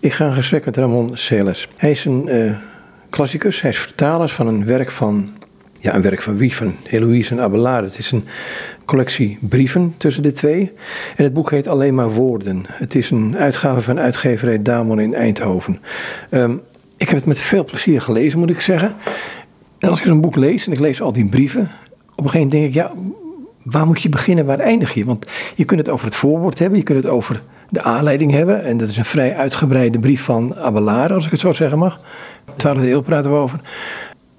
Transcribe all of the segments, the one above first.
Ik ga in gesprek met Ramon Celes. Hij is een uh, klassicus, hij is vertaler van een werk van, ja, een werk van wie? Van Heloïse en Abelard. Het is een collectie brieven tussen de twee. En het boek heet Alleen maar Woorden. Het is een uitgave van uitgeverij Damon in Eindhoven. Um, ik heb het met veel plezier gelezen, moet ik zeggen. En als ik een boek lees en ik lees al die brieven, op een gegeven moment denk ik, ja, waar moet je beginnen, waar eindig je? Want je kunt het over het voorwoord hebben, je kunt het over de aanleiding hebben. En dat is een vrij uitgebreide brief van Abelard, als ik het zo zeggen mag. Twaalfde eeuw praten we over.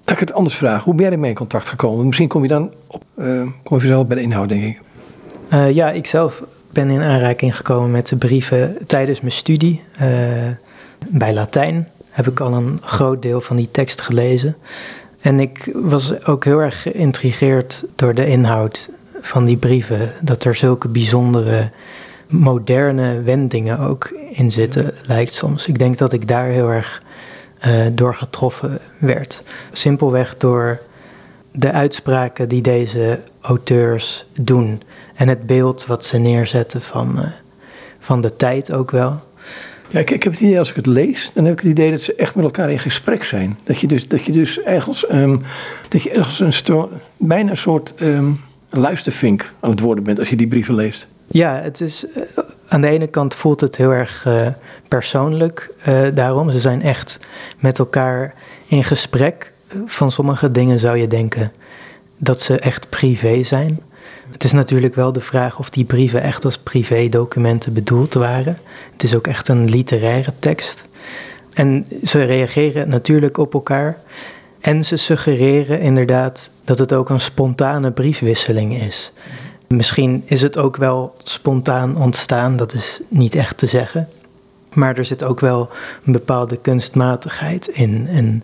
Dat ik het anders vraag, hoe ben jij ermee in contact gekomen? Misschien kom je dan op, uh, kom je zelf bij de inhoud, denk ik. Uh, ja, ik zelf ben in aanraking gekomen met de brieven tijdens mijn studie. Uh, bij Latijn heb ik al een groot deel van die tekst gelezen. En ik was ook heel erg geïntrigeerd door de inhoud van die brieven. Dat er zulke bijzondere, moderne wendingen ook in zitten, lijkt soms. Ik denk dat ik daar heel erg uh, door getroffen werd. Simpelweg door de uitspraken die deze auteurs doen. En het beeld wat ze neerzetten van, uh, van de tijd ook wel. Ja, ik, ik, heb het idee, als ik het lees, dan heb ik het idee dat ze echt met elkaar in gesprek zijn. Dat je dus, dat je dus ergens, um, dat je ergens een bijna een soort um, luistervink aan het worden bent als je die brieven leest. Ja, het is, uh, aan de ene kant voelt het heel erg uh, persoonlijk uh, daarom. Ze zijn echt met elkaar in gesprek. Van sommige dingen zou je denken dat ze echt privé zijn. Het is natuurlijk wel de vraag of die brieven echt als privédocumenten bedoeld waren. Het is ook echt een literaire tekst. En ze reageren natuurlijk op elkaar. En ze suggereren inderdaad dat het ook een spontane briefwisseling is. Misschien is het ook wel spontaan ontstaan, dat is niet echt te zeggen. Maar er zit ook wel een bepaalde kunstmatigheid in. En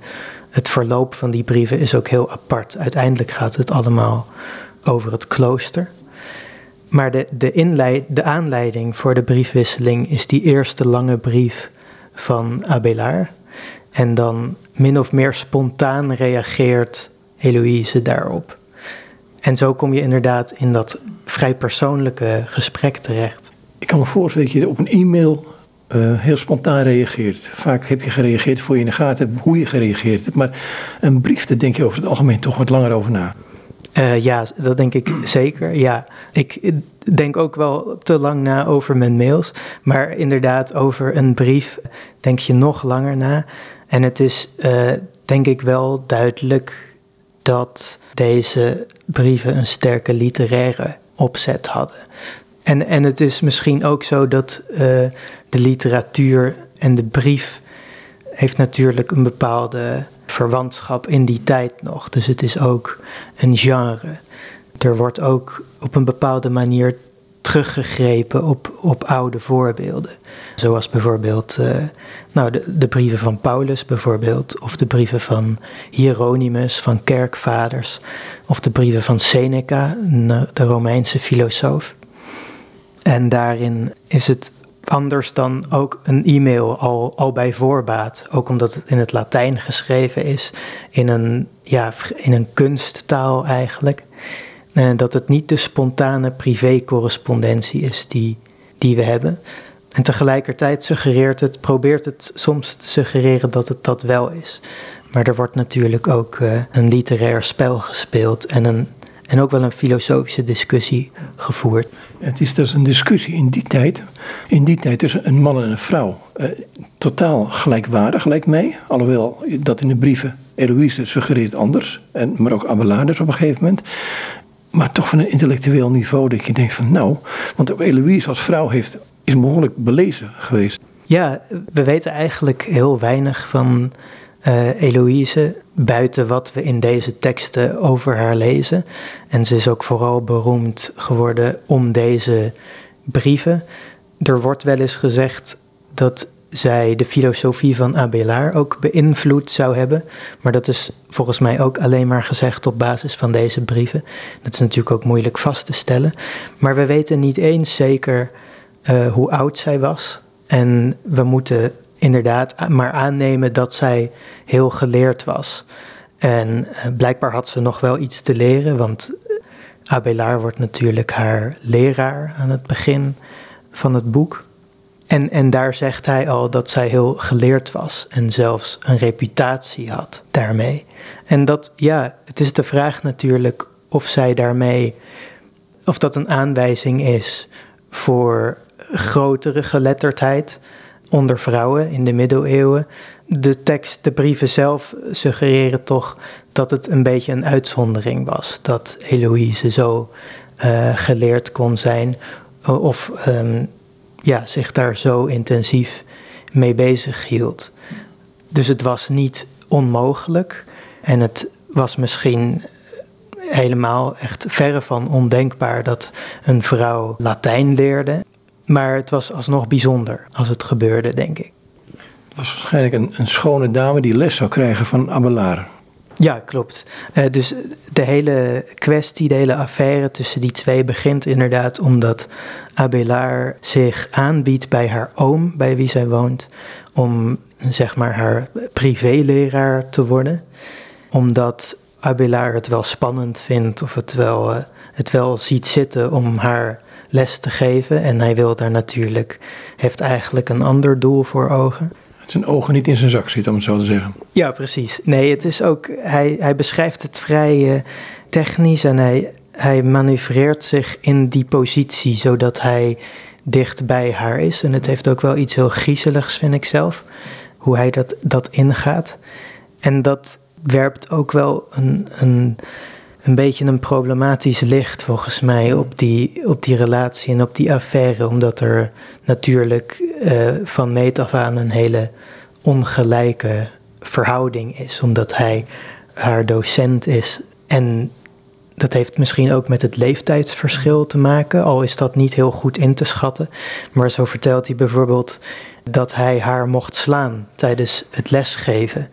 het verloop van die brieven is ook heel apart. Uiteindelijk gaat het allemaal over het klooster. Maar de, de, de aanleiding voor de briefwisseling is die eerste lange brief van Abelard. En dan min of meer spontaan reageert Eloïse daarop. En zo kom je inderdaad in dat vrij persoonlijke gesprek terecht. Ik kan me voorstellen dat je op een e-mail uh, heel spontaan reageert. Vaak heb je gereageerd voor je in de gaten hebt hoe je gereageerd hebt. Maar een brief, daar denk je over het algemeen toch wat langer over na. Uh, ja, dat denk ik zeker. Ja, ik denk ook wel te lang na over mijn mails. Maar inderdaad, over een brief denk je nog langer na. En het is uh, denk ik wel duidelijk dat deze brieven een sterke literaire opzet hadden. En, en het is misschien ook zo dat uh, de literatuur en de brief heeft natuurlijk een bepaalde verwantschap in die tijd nog. Dus het is ook een genre. Er wordt ook op een bepaalde manier teruggegrepen op, op oude voorbeelden. Zoals bijvoorbeeld uh, nou, de, de brieven van Paulus bijvoorbeeld, of de brieven van Hieronymus, van kerkvaders, of de brieven van Seneca, de Romeinse filosoof. En daarin is het anders dan ook een e-mail al, al bij voorbaat. Ook omdat het in het Latijn geschreven is, in een, ja, in een kunsttaal eigenlijk. En dat het niet de spontane privé-correspondentie is die, die we hebben. En tegelijkertijd suggereert het, probeert het soms te suggereren dat het dat wel is. Maar er wordt natuurlijk ook uh, een literair spel gespeeld en een en ook wel een filosofische discussie gevoerd. Het is dus een discussie in die tijd, in die tijd tussen een man en een vrouw. Uh, totaal gelijkwaardig lijkt mij, alhoewel dat in de brieven Eloïse suggereert anders, en, maar ook Abelard dus op een gegeven moment. Maar toch van een intellectueel niveau dat je denkt van nou, want Eloïse als vrouw heeft, is behoorlijk belezen geweest. Ja, we weten eigenlijk heel weinig van uh, Eloïse, buiten wat we in deze teksten over haar lezen. En ze is ook vooral beroemd geworden om deze brieven. Er wordt wel eens gezegd dat zij de filosofie van Abelard ook beïnvloed zou hebben. Maar dat is volgens mij ook alleen maar gezegd op basis van deze brieven. Dat is natuurlijk ook moeilijk vast te stellen. Maar we weten niet eens zeker uh, hoe oud zij was. En we moeten inderdaad maar aannemen dat zij heel geleerd was. En uh, blijkbaar had ze nog wel iets te leren, want Abelard wordt natuurlijk haar leraar aan het begin van het boek. En, en daar zegt hij al dat zij heel geleerd was en zelfs een reputatie had daarmee. En dat, ja, het is de vraag natuurlijk of zij daarmee, of dat een aanwijzing is voor grotere geletterdheid onder vrouwen in de middeleeuwen. De tekst, de brieven zelf suggereren toch dat het een beetje een uitzondering was. Dat Eloïse zo uh, geleerd kon zijn of um, ja, zich daar zo intensief mee bezig hield. Dus het was niet onmogelijk en het was misschien helemaal echt verre van ondenkbaar dat een vrouw Latijn leerde. Maar het was alsnog bijzonder als het gebeurde, denk ik. Het was waarschijnlijk een, een schone dame die les zou krijgen van Abelard. Ja, klopt. Uh, dus de hele kwestie, de hele affaire tussen die twee begint inderdaad omdat Abelard zich aanbiedt bij haar oom, bij wie zij woont, om zeg maar haar privéleraar te worden. Omdat Abelard het wel spannend vindt of het wel, uh, het wel ziet zitten om haar les te geven. En hij wil daar natuurlijk, heeft eigenlijk een ander doel voor ogen zijn ogen niet in zijn zak zitten, om het zo te zeggen. Ja, precies. Nee, het is ook, hij, hij beschrijft het vrij uh, technisch en hij, hij manoeuvreert zich in die positie zodat hij dicht bij haar is. En het heeft ook wel iets heel griezeligs, vind ik zelf, hoe hij dat, dat ingaat. En dat werpt ook wel een, een, een beetje een problematisch licht, volgens mij, op die, op die relatie en op die affaire. Omdat er natuurlijk uh, van meet af aan een hele ongelijke verhouding is. Omdat hij haar docent is. En dat heeft misschien ook met het leeftijdsverschil te maken, al is dat niet heel goed in te schatten. Maar zo vertelt hij bijvoorbeeld dat hij haar mocht slaan tijdens het lesgeven.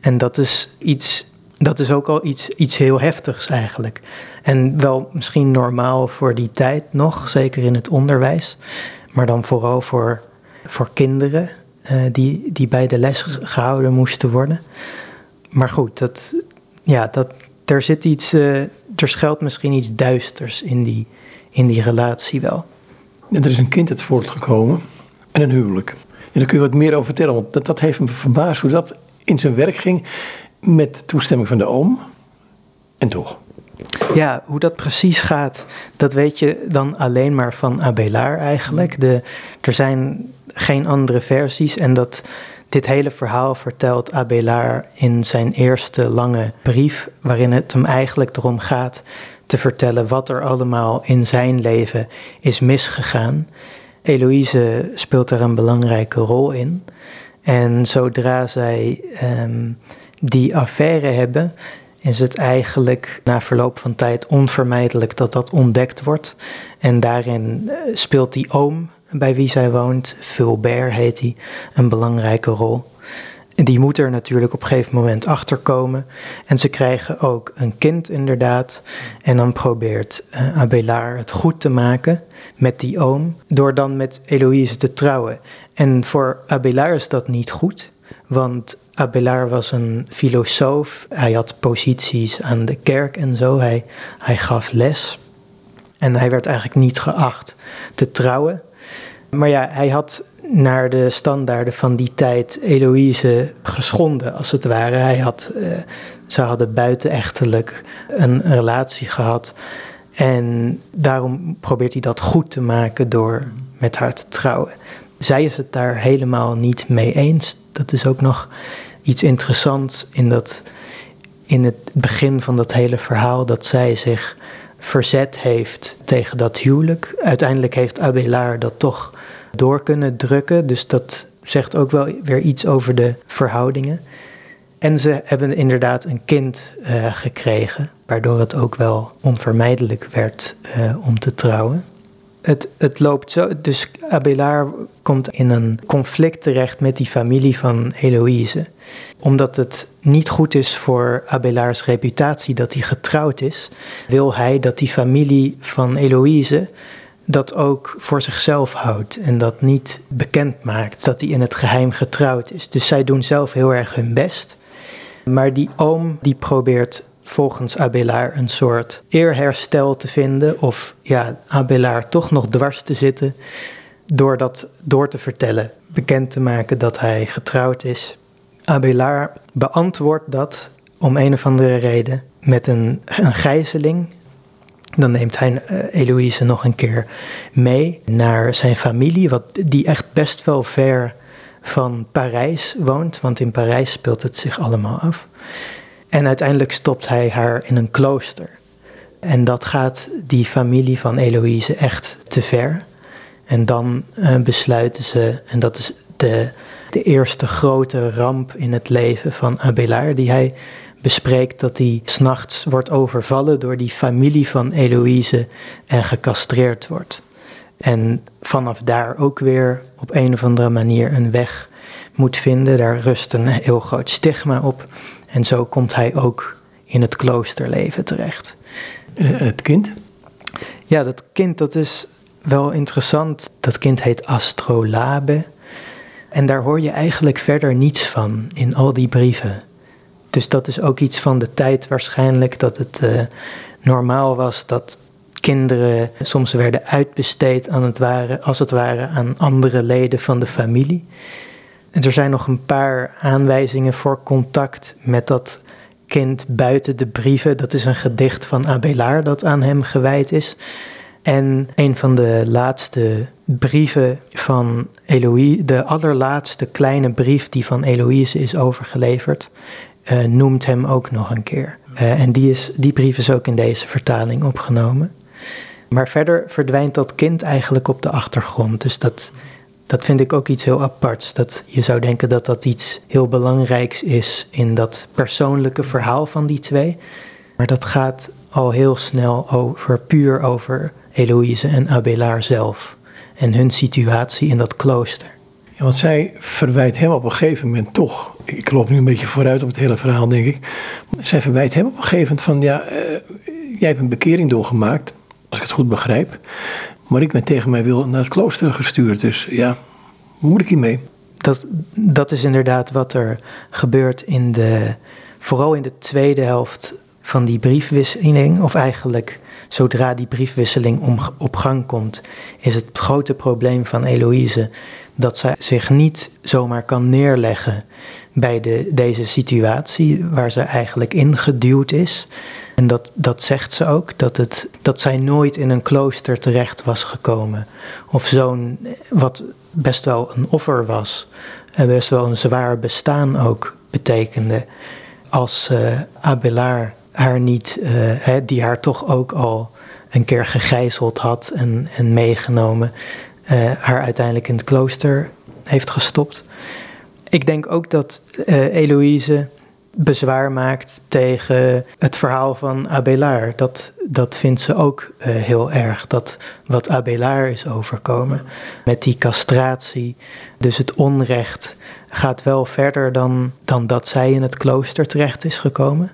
En dat is iets, dat is ook al iets, iets heel heftigs eigenlijk. En wel misschien normaal voor die tijd nog, zeker in het onderwijs. Maar dan vooral voor, voor kinderen uh, die, die bij de les gehouden moesten worden. Maar goed, dat, ja, dat, er zit iets, uh, er schuilt misschien iets duisters in die, in die relatie wel. Er is een kind uit voortgekomen en een huwelijk. En daar kun je wat meer over vertellen, want dat, dat heeft me verbaasd hoe dat in zijn werk ging met toestemming van de oom. En toch. Ja, hoe dat precies gaat, dat weet je dan alleen maar van Abelard eigenlijk. De, er zijn geen andere versies en dat dit hele verhaal vertelt Abelard in zijn eerste lange brief, waarin het hem eigenlijk erom gaat te vertellen wat er allemaal in zijn leven is misgegaan. Eloïse speelt daar een belangrijke rol in. En zodra zij um, die affaire hebben, is het eigenlijk na verloop van tijd onvermijdelijk dat dat ontdekt wordt. En daarin eh, speelt die oom bij wie zij woont, Fulbert heet hij, een belangrijke rol. Die moet er natuurlijk op een gegeven moment achter komen. En ze krijgen ook een kind inderdaad. En dan probeert uh, Abelard het goed te maken met die oom, door dan met Eloïse te trouwen. En voor Abelard is dat niet goed, want Abelard was een filosoof. Hij had posities aan de kerk en zo. Hij, hij gaf les. En hij werd eigenlijk niet geacht te trouwen. Maar ja, hij had naar de standaarden van die tijd Eloïse geschonden, als het ware. Hij had, uh, ze hadden buitenechtelijk een relatie gehad. En daarom probeert hij dat goed te maken door met haar te trouwen. Zij is het daar helemaal niet mee eens. Dat is ook nog iets interessants in, dat, in het begin van dat hele verhaal, dat zij zich verzet heeft tegen dat huwelijk. Uiteindelijk heeft Abelard dat toch door kunnen drukken, dus dat zegt ook wel weer iets over de verhoudingen. En ze hebben inderdaad een kind uh, gekregen, waardoor het ook wel onvermijdelijk werd uh, om te trouwen het, het loopt zo. Dus Abelard komt in een conflict terecht met die familie van Eloïse. Omdat het niet goed is voor Abelards reputatie dat hij getrouwd is, wil hij dat die familie van Eloïse dat ook voor zichzelf houdt en dat niet bekend maakt dat hij in het geheim getrouwd is. Dus zij doen zelf heel erg hun best. Maar die oom die probeert volgens Abelard een soort eerherstel te vinden of ja, Abelard toch nog dwars te zitten door dat door te vertellen, bekend te maken dat hij getrouwd is. Abelard beantwoordt dat om een of andere reden met een, een gijzeling. Dan neemt hij uh, Eloïse nog een keer mee naar zijn familie, wat, die echt best wel ver van Parijs woont, want in Parijs speelt het zich allemaal af. En uiteindelijk stopt hij haar in een klooster. En dat gaat die familie van Eloïse echt te ver. En dan uh, besluiten ze, en dat is de, de eerste grote ramp in het leven van Abelard, die hij bespreekt dat hij s'nachts wordt overvallen door die familie van Eloïse en gecastreerd wordt. En vanaf daar ook weer op een of andere manier een weg moet vinden. Daar rust een heel groot stigma op. En zo komt hij ook in het kloosterleven terecht. Het kind? Ja, dat kind dat is wel interessant. Dat kind heet Astrolabe. En daar hoor je eigenlijk verder niets van in al die brieven. Dus dat is ook iets van de tijd waarschijnlijk dat het uh, normaal was dat kinderen soms werden uitbesteed aan het ware, als het ware aan andere leden van de familie. Er zijn nog een paar aanwijzingen voor contact met dat kind buiten de brieven. Dat is een gedicht van Abelard dat aan hem gewijd is. En een van de laatste brieven van Eloïse, de allerlaatste kleine brief die van Eloïse is overgeleverd, uh, noemt hem ook nog een keer. Uh, en die, is, die brief is ook in deze vertaling opgenomen. Maar verder verdwijnt dat kind eigenlijk op de achtergrond. Dus dat, dat vind ik ook iets heel aparts. Dat je zou denken dat dat iets heel belangrijks is in dat persoonlijke verhaal van die twee. Maar dat gaat al heel snel over, puur over Eloïse en Abelard zelf. En hun situatie in dat klooster. Ja, want zij verwijt hem op een gegeven moment toch. Ik loop nu een beetje vooruit op het hele verhaal, denk ik. Zij verwijt hem op een gegeven moment van: ja, uh, jij hebt een bekering doorgemaakt, als ik het goed begrijp. Maar ik ben tegen mij wil naar het klooster gestuurd. Dus ja, hoe moet ik hiermee? Dat, dat is inderdaad wat er gebeurt in de. Vooral in de tweede helft van die briefwisseling, of eigenlijk zodra die briefwisseling op gang komt, is het grote probleem van Eloïse dat zij zich niet zomaar kan neerleggen bij de, deze situatie waar ze eigenlijk ingeduwd is. En dat, dat zegt ze ook, dat, het, dat zij nooit in een klooster terecht was gekomen. Of zo'n, wat best wel een offer was, en best wel een zwaar bestaan ook betekende. Als uh, Abelard haar niet, uh, hè, die haar toch ook al een keer gegijzeld had en, en meegenomen, uh, haar uiteindelijk in het klooster heeft gestopt. Ik denk ook dat uh, Eloïse bezwaar maakt tegen het verhaal van Abelard. Dat, dat vindt ze ook heel erg, dat wat Abelard is overkomen met die castratie. Dus het onrecht gaat wel verder dan, dan dat zij in het klooster terecht is gekomen.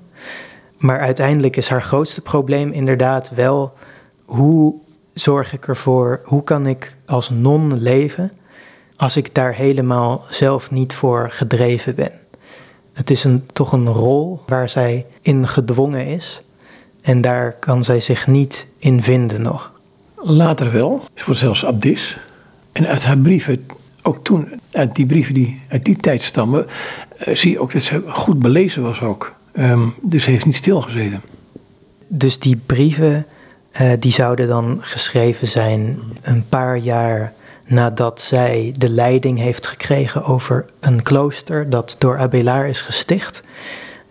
Maar uiteindelijk is haar grootste probleem inderdaad wel hoe zorg ik ervoor, hoe kan ik als non leven als ik daar helemaal zelf niet voor gedreven ben. Het is een, toch een rol waar zij in gedwongen is en daar kan zij zich niet in vinden nog. Later wel, ze wordt zelfs abdis. En uit haar brieven, ook toen, uit die brieven die uit die tijd stammen, uh, zie je ook dat ze goed belezen was ook. Um, dus heeft niet stilgezeten. Dus die brieven uh, die zouden dan geschreven zijn een paar jaar nadat zij de leiding heeft gekregen over een klooster dat door Abelard is gesticht.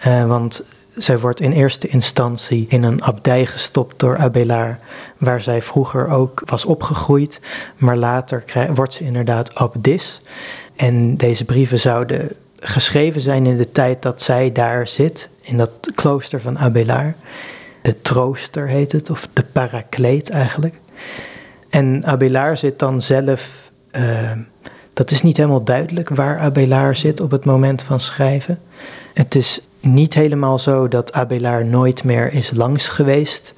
Uh, want zij wordt in eerste instantie in een abdij gestopt door Abelard, waar zij vroeger ook was opgegroeid. Maar later wordt ze inderdaad abdis. En deze brieven zouden geschreven zijn in de tijd dat zij daar zit, in dat klooster van Abelard. De trooster heet het, of de parakleet eigenlijk. En Abelard zit dan zelf, uh, dat is niet helemaal duidelijk waar Abelard zit op het moment van schrijven. Het is niet helemaal zo dat Abelard nooit meer is langs geweest,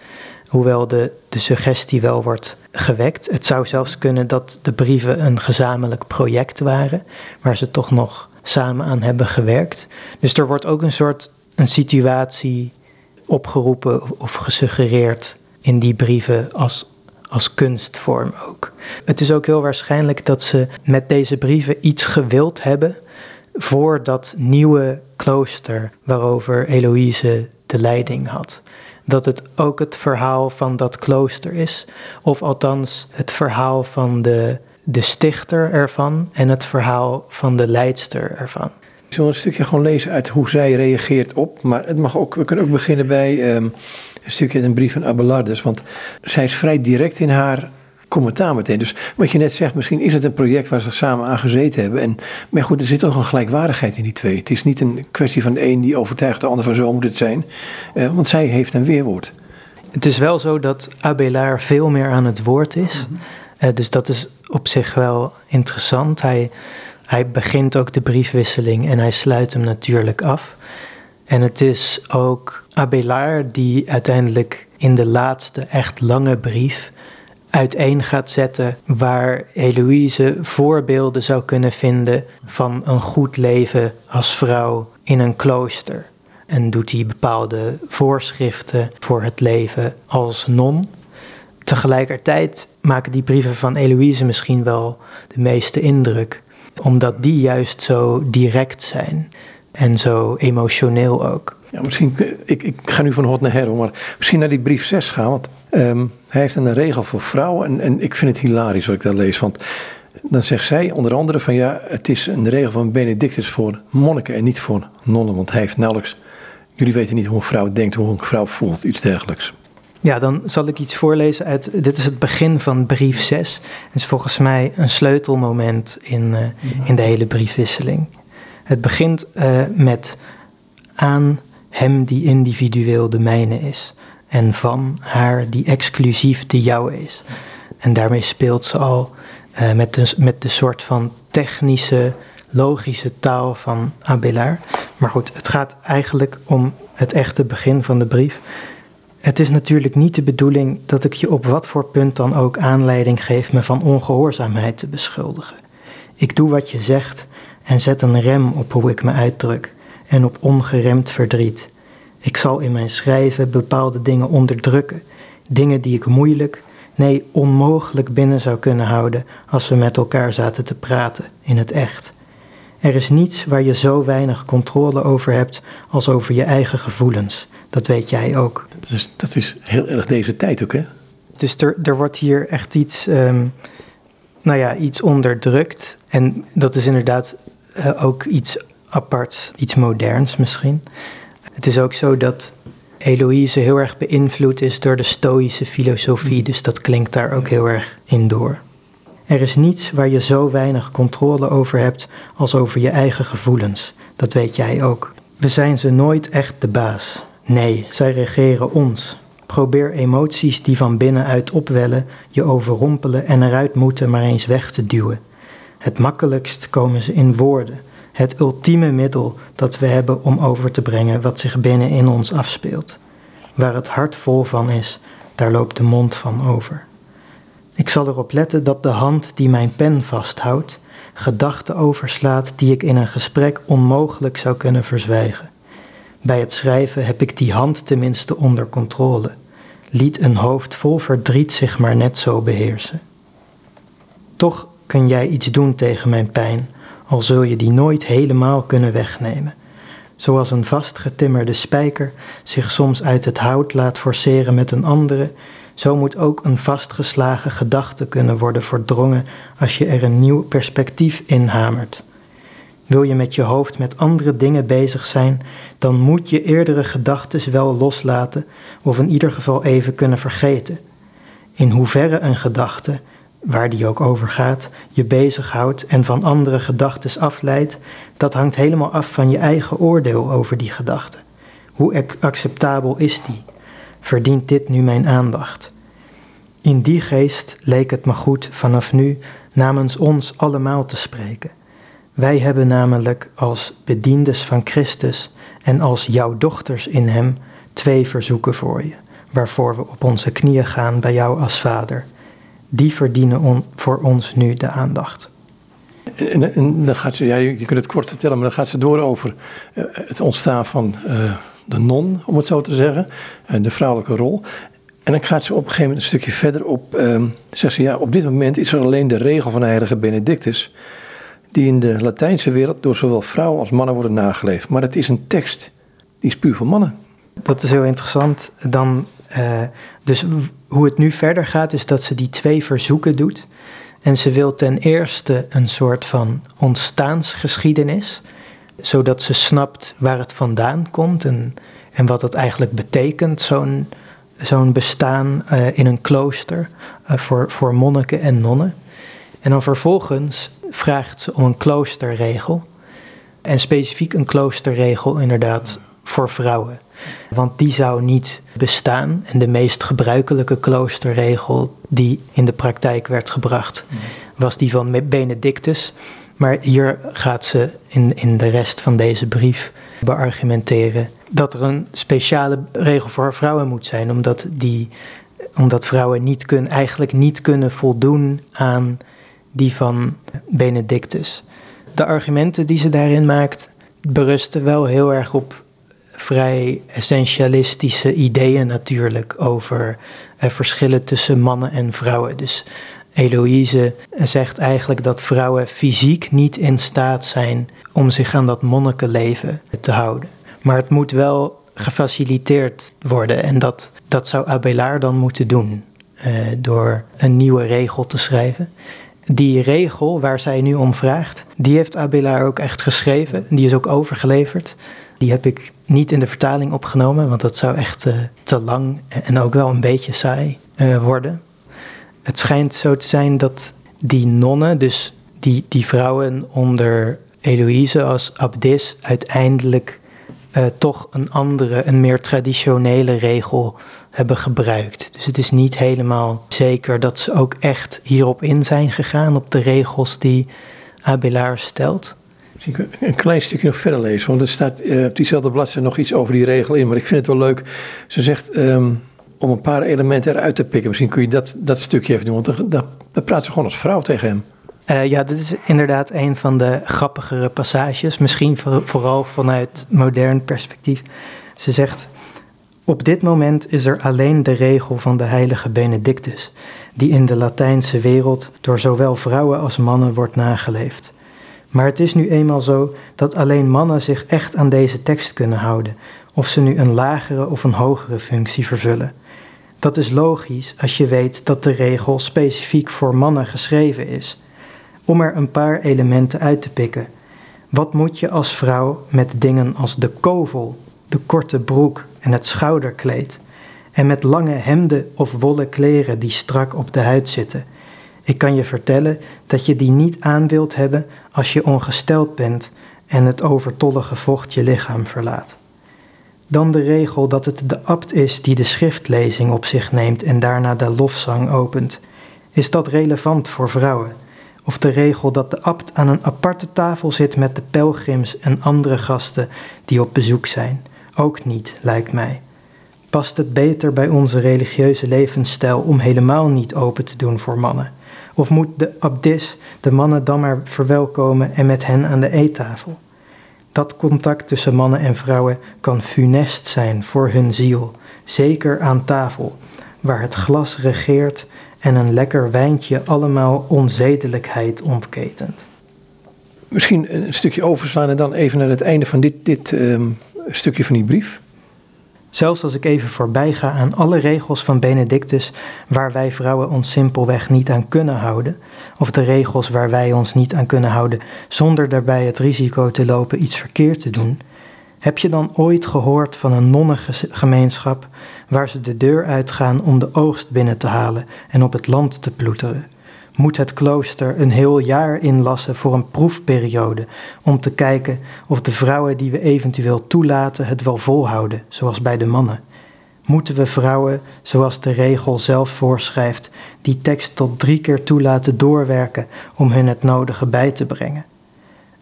hoewel de, de suggestie wel wordt gewekt. Het zou zelfs kunnen dat de brieven een gezamenlijk project waren, waar ze toch nog samen aan hebben gewerkt. Dus er wordt ook een soort een situatie opgeroepen of gesuggereerd in die brieven als als kunstvorm ook. Het is ook heel waarschijnlijk dat ze met deze brieven iets gewild hebben voor dat nieuwe klooster waarover Eloïse de leiding had. Dat het ook het verhaal van dat klooster is, of althans het verhaal van de, de stichter ervan en het verhaal van de leidster ervan. Ik zal een stukje gewoon lezen uit hoe zij reageert op, maar het mag ook, we kunnen ook beginnen bij um, een stukje uit een brief van Abelardus, want zij is vrij direct in haar commentaar meteen. Dus wat je net zegt, misschien is het een project waar ze samen aan gezeten hebben. En, maar goed, er zit toch een gelijkwaardigheid in die twee. Het is niet een kwestie van de een die overtuigt de ander van zo moet het zijn. Uh, want zij heeft een weerwoord. Het is wel zo dat Abelard veel meer aan het woord is. Mm -hmm. Uh, dus dat is op zich wel interessant. Hij, hij begint ook de briefwisseling en hij sluit hem natuurlijk af. En het is ook Abelard die uiteindelijk in de laatste echt lange brief uiteen gaat zetten waar Heloïse voorbeelden zou kunnen vinden van een goed leven als vrouw in een klooster. En doet hij bepaalde voorschriften voor het leven als non. Tegelijkertijd maken die brieven van Heloïse misschien wel de meeste indruk, omdat die juist zo direct zijn en zo emotioneel ook. Ja, misschien, ik, ik ga nu van hot naar her, maar misschien naar die brief 6 gaan. Want um, hij heeft een regel voor vrouwen en, en ik vind het hilarisch wat ik daar lees. Want dan zegt zij onder andere van ja, het is een regel van Benedictus voor monniken en niet voor nonnen. Want hij heeft nauwelijks, jullie weten niet hoe een vrouw denkt, hoe een vrouw voelt, iets dergelijks. Ja, dan zal ik iets voorlezen uit. Dit is het begin van brief 6. Het is volgens mij een sleutelmoment in, uh, in de hele briefwisseling. Het begint uh, met aan hem die individueel de mijne is. En van haar die exclusief de jouwe is. En daarmee speelt ze al uh, met, de, met de soort van technische, logische taal van Abelard. Maar goed, het gaat eigenlijk om het echte begin van de brief. Het is natuurlijk niet de bedoeling dat ik je op wat voor punt dan ook aanleiding geef me van ongehoorzaamheid te beschuldigen. Ik doe wat je zegt en zet een rem op hoe ik me uitdruk en op ongeremd verdriet. Ik zal in mijn schrijven bepaalde dingen onderdrukken, dingen die ik moeilijk, nee onmogelijk binnen zou kunnen houden als we met elkaar zaten te praten in het echt. Er is niets waar je zo weinig controle over hebt als over je eigen gevoelens. Dat weet jij ook. Dat is, dat is heel erg deze tijd ook, hè? Dus er, er wordt hier echt iets, um, nou ja, iets onderdrukt. En dat is inderdaad uh, ook iets apart, iets moderns misschien. Het is ook zo dat Eloïse heel erg beïnvloed is door de Stoïsche filosofie, dus dat klinkt daar ook heel erg in door. Er is niets waar je zo weinig controle over hebt als over je eigen gevoelens. Dat weet jij ook. We zijn ze nooit echt de baas. Nee, zij regeren ons. Probeer emoties die van binnenuit opwellen, je overrompelen en eruit moeten maar eens weg te duwen. Het makkelijkst komen ze in woorden, het ultieme middel dat we hebben om over te brengen wat zich binnen in ons afspeelt. Waar het hart vol van is, daar loopt de mond van over. Ik zal erop letten dat de hand die mijn pen vasthoudt, gedachten overslaat die ik in een gesprek onmogelijk zou kunnen verzwijgen. Bij het schrijven heb ik die hand tenminste onder controle. Liet een hoofd vol verdriet zich maar net zo beheersen. Toch kun jij iets doen tegen mijn pijn, al zul je die nooit helemaal kunnen wegnemen. Zoals een vastgetimmerde spijker zich soms uit het hout laat forceren met een andere, zo moet ook een vastgeslagen gedachte kunnen worden verdrongen als je er een nieuw perspectief in hamert. Wil je met je hoofd met andere dingen bezig zijn, dan moet je eerdere gedachten wel loslaten of in ieder geval even kunnen vergeten. In hoeverre een gedachte, waar die ook over gaat, je bezighoudt en van andere gedachten afleidt, dat hangt helemaal af van je eigen oordeel over die gedachte. Hoe acceptabel is die? Verdient dit nu mijn aandacht? In die geest leek het me goed vanaf nu namens ons allemaal te spreken. Wij hebben namelijk als bediendes van Christus en als jouw dochters in Hem twee verzoeken voor je, waarvoor we op onze knieën gaan bij jou als Vader die verdienen voor ons nu de aandacht. En, en, gaat ze, je, kunt het kort vertellen, maar dan gaat ze door over uh, het ontstaan van uh, de non, om het zo te zeggen, en de vrouwelijke rol. En dan gaat ze op een gegeven moment een stukje verder op. Uh, zegt ze ja, op dit moment is er alleen de regel van de heilige Benedictus. Die in de Latijnse wereld door zowel vrouwen als mannen worden nageleefd. Maar het is een tekst die is puur voor mannen. Dat is heel interessant. Dan, uh, dus hoe het nu verder gaat, is dat ze die twee verzoeken doet. En ze wil ten eerste een soort van ontstaansgeschiedenis, zodat ze snapt waar het vandaan komt en, en wat het eigenlijk betekent, zo'n zo'n bestaan uh, in een klooster uh, voor, voor monniken en nonnen. En dan vervolgens vraagt ze om een kloosterregel. En specifiek een kloosterregel inderdaad voor vrouwen. Want die zou niet bestaan. En de meest gebruikelijke kloosterregel die in de praktijk werd gebracht, was die van Benedictus. Maar hier gaat ze in, in de rest van deze brief beargumenteren dat er een speciale regel voor vrouwen moet zijn, omdat, die, omdat vrouwen niet kun, eigenlijk niet kunnen voldoen aan die van Benedictus. De argumenten die ze daarin maakt berusten wel heel erg op vrij essentialistische ideeën natuurlijk over eh, verschillen tussen mannen en vrouwen. Dus Eloïse zegt eigenlijk dat vrouwen fysiek niet in staat zijn om zich aan dat monnikenleven te houden. Maar het moet wel gefaciliteerd worden en dat, dat zou Abelard dan moeten doen uh, door een nieuwe regel te schrijven. Die regel waar zij nu om vraagt, die heeft Abelard ook echt geschreven. Die is ook overgeleverd. Die heb ik niet in de vertaling opgenomen, want dat zou echt uh, te lang en ook wel een beetje saai uh, worden. Het schijnt zo te zijn dat die nonnen, dus die, die vrouwen onder Eloïse als abdis, uiteindelijk uh, toch een andere, een meer traditionele regel hebben gebruikt. Dus het is niet helemaal zeker dat ze ook echt hierop in zijn gegaan, op de regels die Abelard stelt. Ik een klein stukje nog verder lezen, want er staat uh, op diezelfde bladzijde nog iets over die regel in, maar ik vind het wel leuk. Ze zegt um, om een paar elementen eruit te pikken, misschien kun je dat, dat stukje even doen, want daar, daar praat ze gewoon als vrouw tegen hem. Uh, ja, dit is inderdaad een van de grappigere passages, misschien vooral vanuit modern perspectief. Ze zegt: Op dit moment is er alleen de regel van de heilige Benedictus, die in de Latijnse wereld door zowel vrouwen als mannen wordt nageleefd. Maar het is nu eenmaal zo dat alleen mannen zich echt aan deze tekst kunnen houden, of ze nu een lagere of een hogere functie vervullen. Dat is logisch als je weet dat de regel specifiek voor mannen geschreven is om er een paar elementen uit te pikken. Wat moet je als vrouw met dingen als de kovel, de korte broek en het schouderkleed, en met lange hemden of wollen kleren die strak op de huid zitten? Ik kan je vertellen dat je die niet aan wilt hebben als je ongesteld bent en het overtollige vocht je lichaam verlaat. Dan de regel dat het de abt is die de schriftlezing op zich neemt en daarna de lofzang opent. Is dat relevant voor vrouwen? of de regel dat de abt aan een aparte tafel zit met de pelgrims en andere gasten die op bezoek zijn. Ook niet, lijkt mij. Past het beter bij onze religieuze levensstijl om helemaal niet open te doen voor mannen? Of moet de abdis de mannen dan maar verwelkomen en met hen aan de eettafel? Dat contact tussen mannen en vrouwen kan funest zijn voor hun ziel, zeker aan tafel, waar het glas regeert en een lekker wijntje allemaal onzedelijkheid ontketent. Misschien een stukje overslaan en dan even naar het einde van dit, dit um, stukje van die brief. Zelfs als ik even voorbij ga aan alle regels van Benedictus waar wij vrouwen ons simpelweg niet aan kunnen houden, of de regels waar wij ons niet aan kunnen houden zonder daarbij het risico te lopen iets verkeerd te doen, heb je dan ooit gehoord van een nonnengemeenschap waar ze de deur uitgaan om de oogst binnen te halen en op het land te ploeteren? Moet het klooster een heel jaar inlassen voor een proefperiode om te kijken of de vrouwen die we eventueel toelaten het wel volhouden, zoals bij de mannen? Moeten we vrouwen, zoals de regel zelf voorschrijft, die tekst tot drie keer toelaten doorwerken om hun het nodige bij te brengen?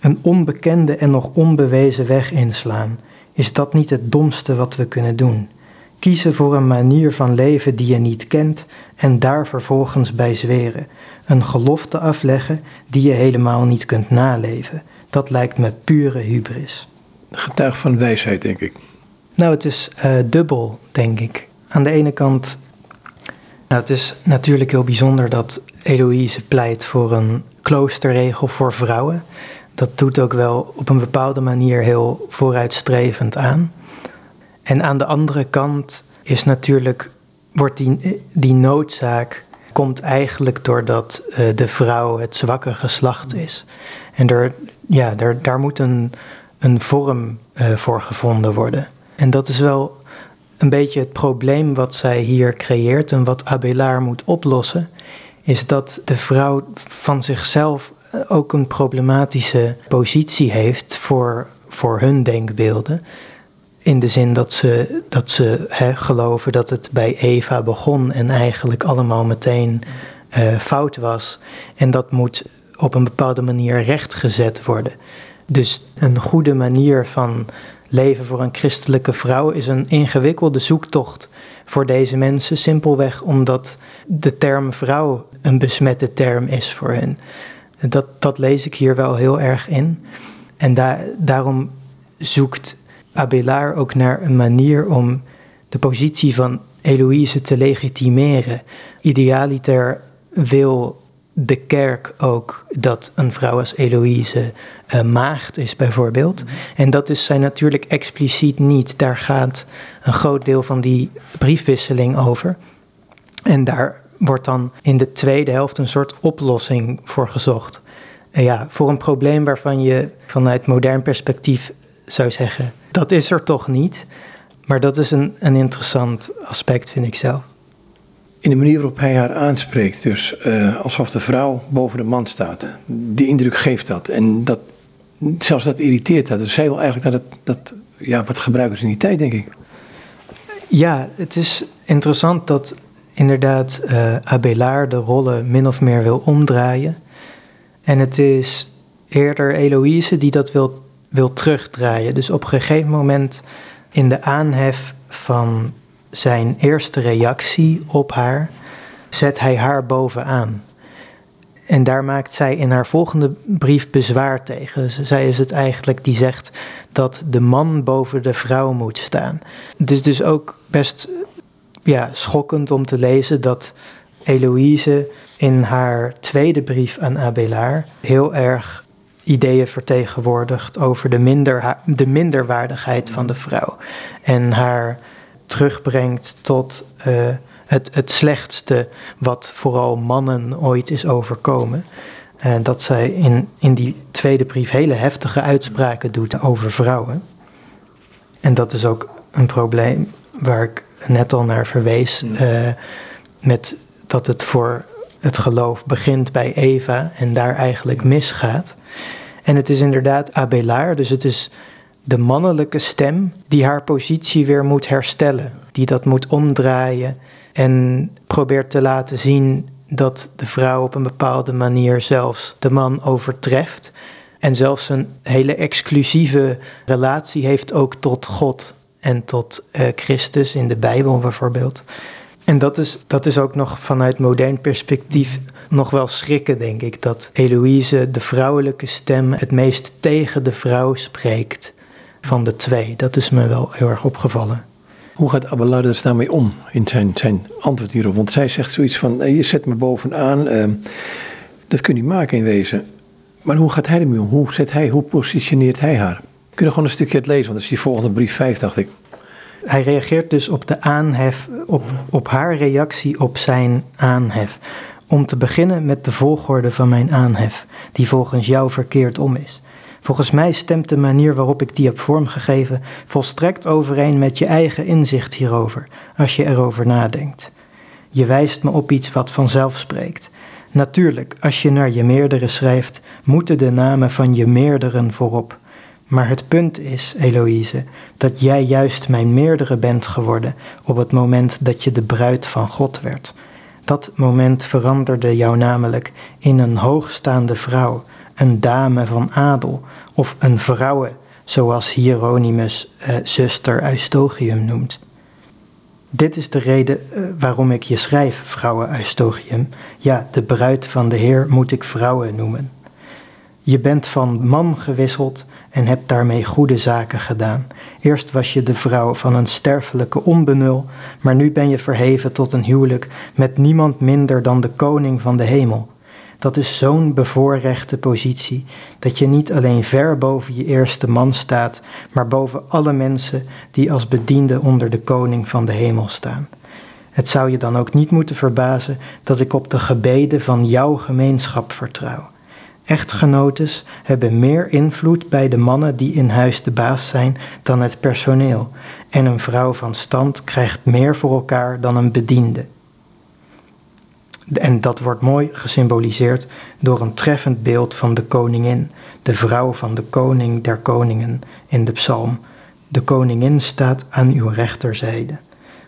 een onbekende en nog onbewezen weg inslaan, is dat niet het domste wat we kunnen doen? Kiezen voor een manier van leven die je niet kent en daar vervolgens bij zweren. Een gelofte afleggen die je helemaal niet kunt naleven. Dat lijkt me pure hubris. Getuig van wijsheid, denk ik. Nou, het is uh, dubbel, denk ik. Aan de ene kant Nou, het is natuurlijk heel bijzonder dat Eloïse pleit voor een kloosterregel voor vrouwen. Dat doet ook wel op een bepaalde manier heel vooruitstrevend aan. En aan de andere kant is natuurlijk, wordt die, die noodzaak komt eigenlijk doordat uh, de vrouw het zwakke geslacht is. En er, ja, daar, daar moet een, een vorm uh, voor gevonden worden. En dat is wel een beetje het probleem wat zij hier creëert en wat Abelard moet oplossen, is dat de vrouw van zichzelf eh, ook een problematische positie heeft voor, voor hun denkbeelden. In de zin dat ze, dat ze hè, geloven dat het bij Eva begon en eigenlijk allemaal meteen uh, fout was. En dat moet op een bepaalde manier rechtgezet worden. Dus een goede manier van leven voor een christelijke vrouw is een ingewikkelde zoektocht voor deze mensen, simpelweg omdat de term vrouw een besmette term is voor hen. Dat, dat lees ik hier wel heel erg in. En da daarom zoekt Abelard ook naar een manier om de positie van Eloïse te legitimeren. Idealiter wil de kerk ook dat een vrouw als Eloïse uh, maagd is, bijvoorbeeld. Mhm. En dat is zij natuurlijk expliciet niet. Daar gaat een groot deel van die briefwisseling over. En daar wordt dan in de tweede helft een soort oplossing voor gezocht. Ja, voor een probleem waarvan je vanuit modern perspectief zou zeggen: dat is er toch niet. Maar dat is een, een interessant aspect, vind ik zelf. In de manier waarop hij haar aanspreekt, dus uh, alsof de vrouw boven de man staat. Die indruk geeft dat. En dat, zelfs dat irriteert haar. Dus zij wil eigenlijk dat, het, dat ja, wat gebruiken ze in die tijd, denk ik. Ja, het is interessant dat inderdaad uh, Abelard de rollen min of meer wil omdraaien. En het is eerder Eloïse die dat wil, wil terugdraaien. Dus op een gegeven moment in de aanhef van zijn eerste reactie op haar zet hij haar bovenaan. En daar maakt zij in haar volgende brief bezwaar tegen. Zij is het eigenlijk die zegt dat de man boven de vrouw moet staan. Het is dus ook best ja, schokkend om te lezen dat Eloïse in haar tweede brief aan Abelard heel erg ideeën vertegenwoordigt over de, minder, de minderwaardigheid van de vrouw. En haar terugbrengt tot uh, het, het slechtste wat vooral mannen ooit is overkomen. En dat zij in, in die tweede brief hele heftige uitspraken doet over vrouwen. En dat is ook een probleem waar ik net al naar verwees. Uh, met dat het voor het geloof begint bij Eva en daar eigenlijk misgaat. En het is inderdaad Abelard, dus het is de mannelijke stem die haar positie weer moet herstellen, die dat moet omdraaien en probeert te laten zien dat de vrouw op een bepaalde manier zelfs de man overtreft en zelfs een hele exclusieve relatie heeft ook tot God en tot uh, Christus in de Bijbel bijvoorbeeld. En dat is, dat is ook nog vanuit modern perspectief nog wel schrikken, denk ik, dat Eloïse, de vrouwelijke stem, het meest tegen de vrouw spreekt van de twee. Dat is me wel heel erg opgevallen. Hoe gaat Abelard daarmee om in zijn, zijn antwoord hierop? Want zij zegt zoiets van, je zet me bovenaan, uh, dat kun je niet maken in wezen. Maar hoe gaat hij ermee om? Hoe, zet hij, hoe positioneert hij haar? Kun je gewoon een stukje het lezen, want dat is die volgende brief 5, dacht ik. Hij reageert dus op de aanhef, op, op haar reactie op zijn aanhef. Om te beginnen met de volgorde van mijn aanhef, die volgens jou verkeerd om is. Volgens mij stemt de manier waarop ik die heb vormgegeven volstrekt overeen met je eigen inzicht hierover, als je erover nadenkt. Je wijst me op iets wat vanzelf spreekt. Natuurlijk, als je naar je meerdere schrijft, moeten de namen van je meerderen voorop. Maar het punt is, Eloïse, dat jij juist mijn meerdere bent geworden op het moment dat je de bruid van God werd. Dat moment veranderde jou namelijk in een hoogstaande vrouw, een dame van adel of een vrouwe, zoals Hieronymus uh, zuster Eustochium noemt. Dit is de reden uh, waarom ik je schrijf, vrouwe Eustochium. Ja, de bruid van de Heer moet ik vrouwen noemen. Je bent van man gewisseld en hebt daarmee goede zaken gedaan. Eerst was je de vrouw van een sterfelijke onbenul, maar nu ben je verheven tot een huwelijk met niemand minder dan de koning van de hemel. Dat is zo'n bevoorrechte positie dat je niet alleen ver boven je eerste man staat, maar boven alle mensen die als bediende onder de koning van de hemel staan. Het zou je dan ook niet moeten verbazen dat ik op de gebeden van jouw gemeenschap vertrouw. Echtgenotes hebben meer invloed bij de mannen die in huis de baas zijn dan het personeel. En een vrouw van stand krijgt meer voor elkaar dan een bediende. En dat wordt mooi gesymboliseerd door een treffend beeld van de koningin, de vrouw van de koning der koningen in de psalm. De koningin staat aan uw rechterzijde.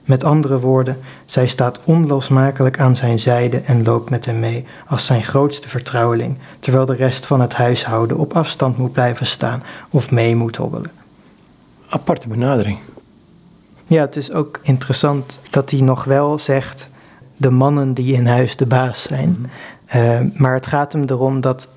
Met andere woorden, zij staat onlosmakelijk aan zijn zijde en loopt met hem mee als zijn grootste vertrouweling, terwijl de rest van het huishouden op afstand moet blijven staan of mee moet hobbelen. Aparte benadering. Ja, het is ook interessant dat hij nog wel zegt de mannen die in huis de baas zijn. Mhm. Eh, maar het gaat hem erom dat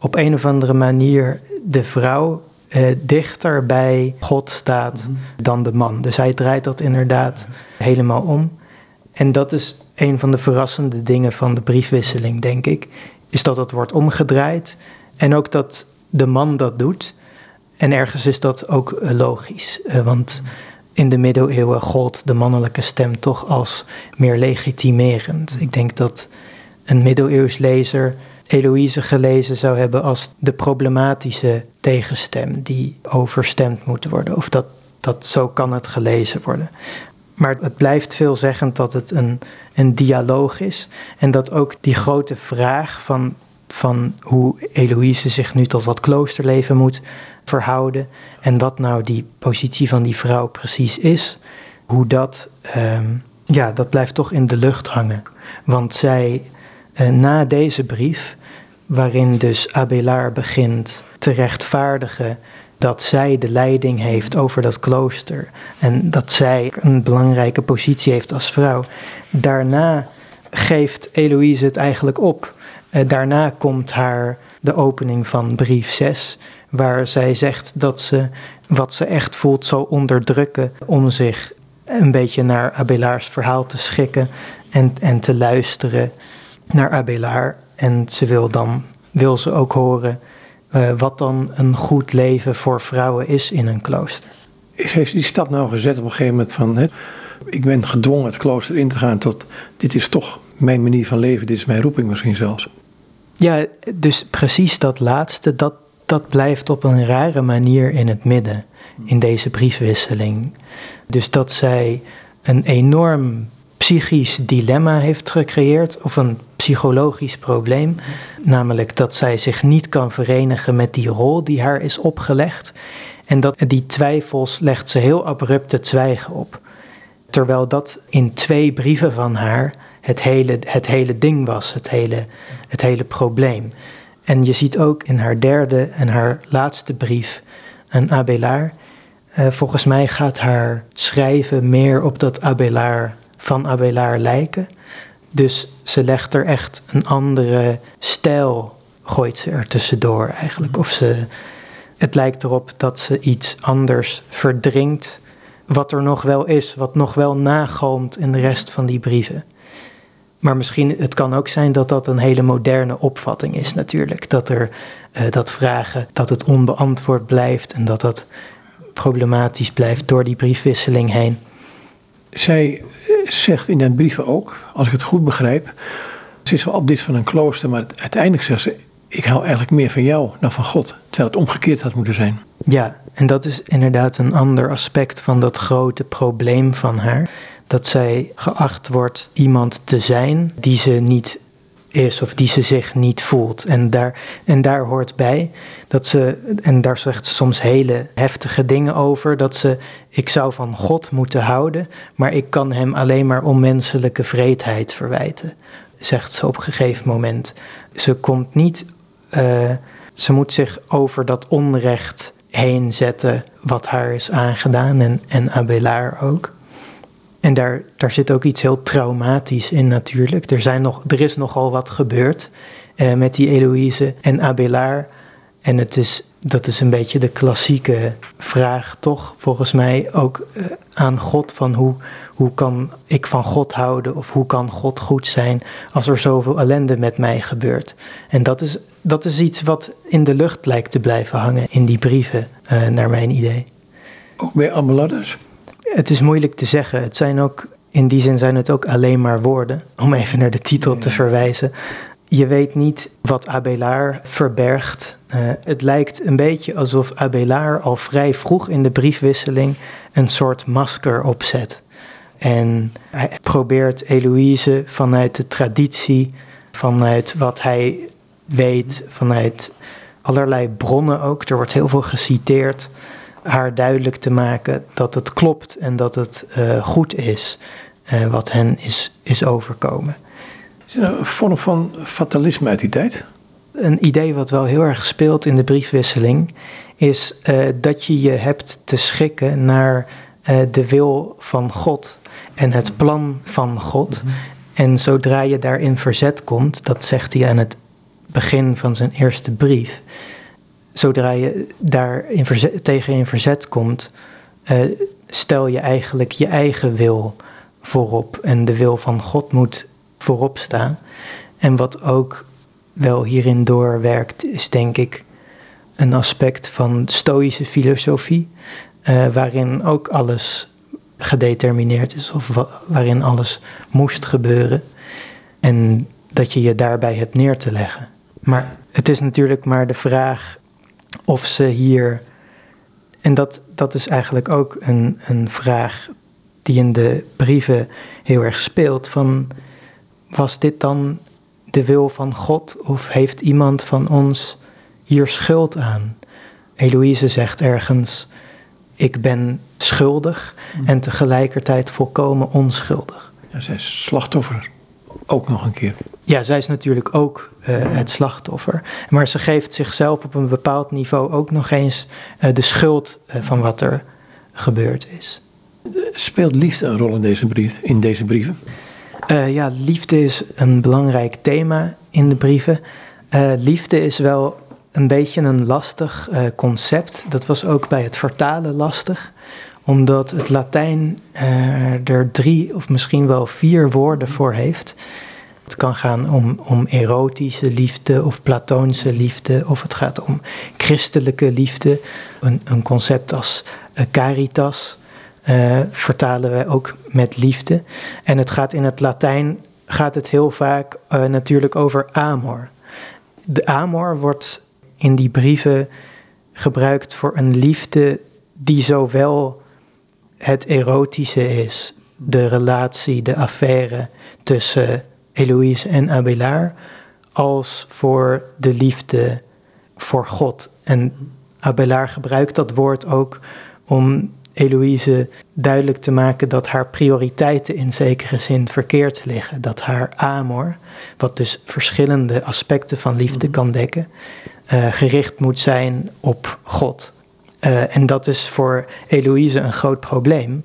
op een of andere manier de vrouw uh, dichter bij God staat mhm. dan de man. Dus hij draait dat inderdaad helemaal om. En dat is een van de verrassende dingen van de briefwisseling, denk ik. Is dat het wordt omgedraaid. En ook dat de man dat doet. En ergens is dat ook eh, logisch. want mhm. in de middeleeuwen gold de mannelijke stem toch als meer legitimerend. Ik denk dat een middeleeuws lezer Eloïse gelezen zou hebben als de problematische tegenstem die overstemd moet worden. Of dat, dat zo kan het gelezen worden. Maar het blijft veelzeggend dat het een, een dialoog is. En dat ook die grote vraag van, van hoe Eloïse zich nu tot dat kloosterleven moet verhouden. En wat nou die positie van die vrouw precies is. Hoe dat, ehm, ja, dat blijft toch in de lucht hangen. Want zij, eh, na deze brief, waarin dus Abelard begint te rechtvaardigen dat zij de leiding heeft over dat klooster en dat zij een belangrijke positie heeft als vrouw. Daarna geeft Eloïse het eigenlijk op. Eh, daarna komt haar de opening van brief 6, waar zij zegt dat ze wat ze echt voelt zal onderdrukken om zich een beetje naar Abelards verhaal te schikken en, en te luisteren naar Abelard. En ze wil dan wil ze ook horen uh, wat dan een goed leven voor vrouwen is in een klooster. Heeft die stap nou gezet op een gegeven moment van... Hè, ik ben gedwongen het klooster in te gaan tot... dit is toch mijn manier van leven, dit is mijn roeping misschien zelfs. Ja, dus precies dat laatste, dat, dat blijft op een rare manier in het midden in deze briefwisseling. Dus dat zij een enorm psychisch dilemma heeft gecreëerd, of een psychologisch probleem, namelijk dat zij zich niet kan verenigen met die rol die haar is opgelegd. En dat die twijfels legt ze heel abrupt het zwijgen op. Terwijl dat in twee brieven van haar het hele, het hele ding was, het hele, het hele probleem. En je ziet ook in haar derde en haar laatste brief een Abelard. Uh, volgens mij gaat haar schrijven meer op dat Abelard van Abelard lijken. Dus ze legt er echt een andere stijl, gooit ze er tussendoor eigenlijk. Of ze, het lijkt erop dat ze iets anders verdringt, wat er nog wel is, wat nog wel nagalmt in de rest van die brieven. Maar misschien, het kan ook zijn dat dat een hele moderne opvatting is natuurlijk. Dat er uh, dat vragen, dat het onbeantwoord blijft en dat dat problematisch blijft door die briefwisseling heen. Zij zegt in den brieven ook, als ik het goed begrijp, ze is wel op dit van een klooster, maar uiteindelijk zegt ze, ik hou eigenlijk meer van jou dan van God. Terwijl het omgekeerd had moeten zijn. Ja, en dat is inderdaad een ander aspect van dat grote probleem van haar. Dat zij geacht wordt iemand te zijn die ze niet is of die ze zich niet voelt. En daar, en daar hoort bij dat ze, en daar zegt ze soms hele heftige dingen over, dat ze, ik zou van God moeten houden, maar ik kan hem alleen maar onmenselijke vreedheid verwijten, zegt ze op een gegeven moment. Ze komt niet, uh, ze moet zich over dat onrecht heen zetten wat haar is aangedaan en, en Abelard ook. En daar, daar zit ook iets heel traumatisch in natuurlijk. Er, zijn nog, er is nogal wat gebeurd uh, met die Eloïse en Abelard. En het is, dat is een beetje de klassieke vraag, toch? Volgens mij ook eh, aan God: van hoe, hoe kan ik van God houden? Of hoe kan God goed zijn als er zoveel ellende met mij gebeurt? En dat is, dat is iets wat in de lucht lijkt te blijven hangen in die brieven, uh, naar mijn idee. Ook bij Abelardus? Het is moeilijk te zeggen. Het zijn ook, in die zin zijn het ook alleen maar woorden, om even naar de titel te verwijzen. Je weet niet wat Abelard verbergt. Uh, het lijkt een beetje alsof Abelard al vrij vroeg in de briefwisseling een soort masker opzet. En hij probeert Eloïse vanuit de traditie, vanuit wat hij weet, vanuit allerlei bronnen ook, er wordt heel veel geciteerd, haar duidelijk te maken dat het klopt en dat het uh, goed is uh, wat hen is, is overkomen. Is er een vorm van fatalisme uit die tijd? Een idee wat wel heel erg speelt in de briefwisseling is uh, dat je je hebt te schikken naar de wil van God en het plan van God. Mhm. En zodra je daarin verzet komt, dat zegt hij aan het begin van zijn eerste brief. Zodra je daar in verzet, tegen in verzet komt, uh, stel je eigenlijk je eigen wil voorop. En de wil van God moet voorop staan. En wat ook wel hierin doorwerkt, is denk ik een aspect van stoïsche filosofie, uh, waarin ook alles gedetermineerd is of waarin alles moest gebeuren. En dat je je daarbij hebt neer te leggen. Maar het is natuurlijk maar de vraag of ze hier. En dat, dat is eigenlijk ook een, een vraag die in de brieven heel erg speelt. Van was dit dan de wil van God of heeft iemand van ons hier schuld aan? Eloïse zegt ergens: Ik ben schuldig en tegelijkertijd volkomen onschuldig. Ja, zij is slachtoffer ook nog een keer. Ja, zij is natuurlijk ook uh, het slachtoffer. Maar ze geeft zichzelf op een bepaald niveau ook nog eens uh, de schuld uh, van wat er gebeurd is. Speelt liefde een rol in deze, brief, in deze brieven? ja, liefde is een belangrijk thema in de brieven. liefde is wel een beetje een lastig concept. Dat was ook bij het vertalen lastig omdat het Latijn uh, er drie of misschien wel vier woorden voor heeft. Het kan gaan om, om erotische liefde of platonische liefde, of het gaat om christelijke liefde. Een, een concept als uh, caritas uh, vertalen wij ook met liefde. En het gaat in het Latijn gaat het heel vaak natuurlijk over amor. De amor wordt in die brieven gebruikt voor een liefde die zowel het erotische is, de relatie, de affaire tussen Eloïse en Abelard, als voor de liefde voor God. En Abelard gebruikt dat woord ook om Eloïse duidelijk te maken dat haar prioriteiten in zekere zin verkeerd liggen. Dat haar amor, wat dus verschillende aspecten van liefde kan dekken, uh, gericht moet zijn op God. Uh, en dat is voor Eloïse een groot probleem,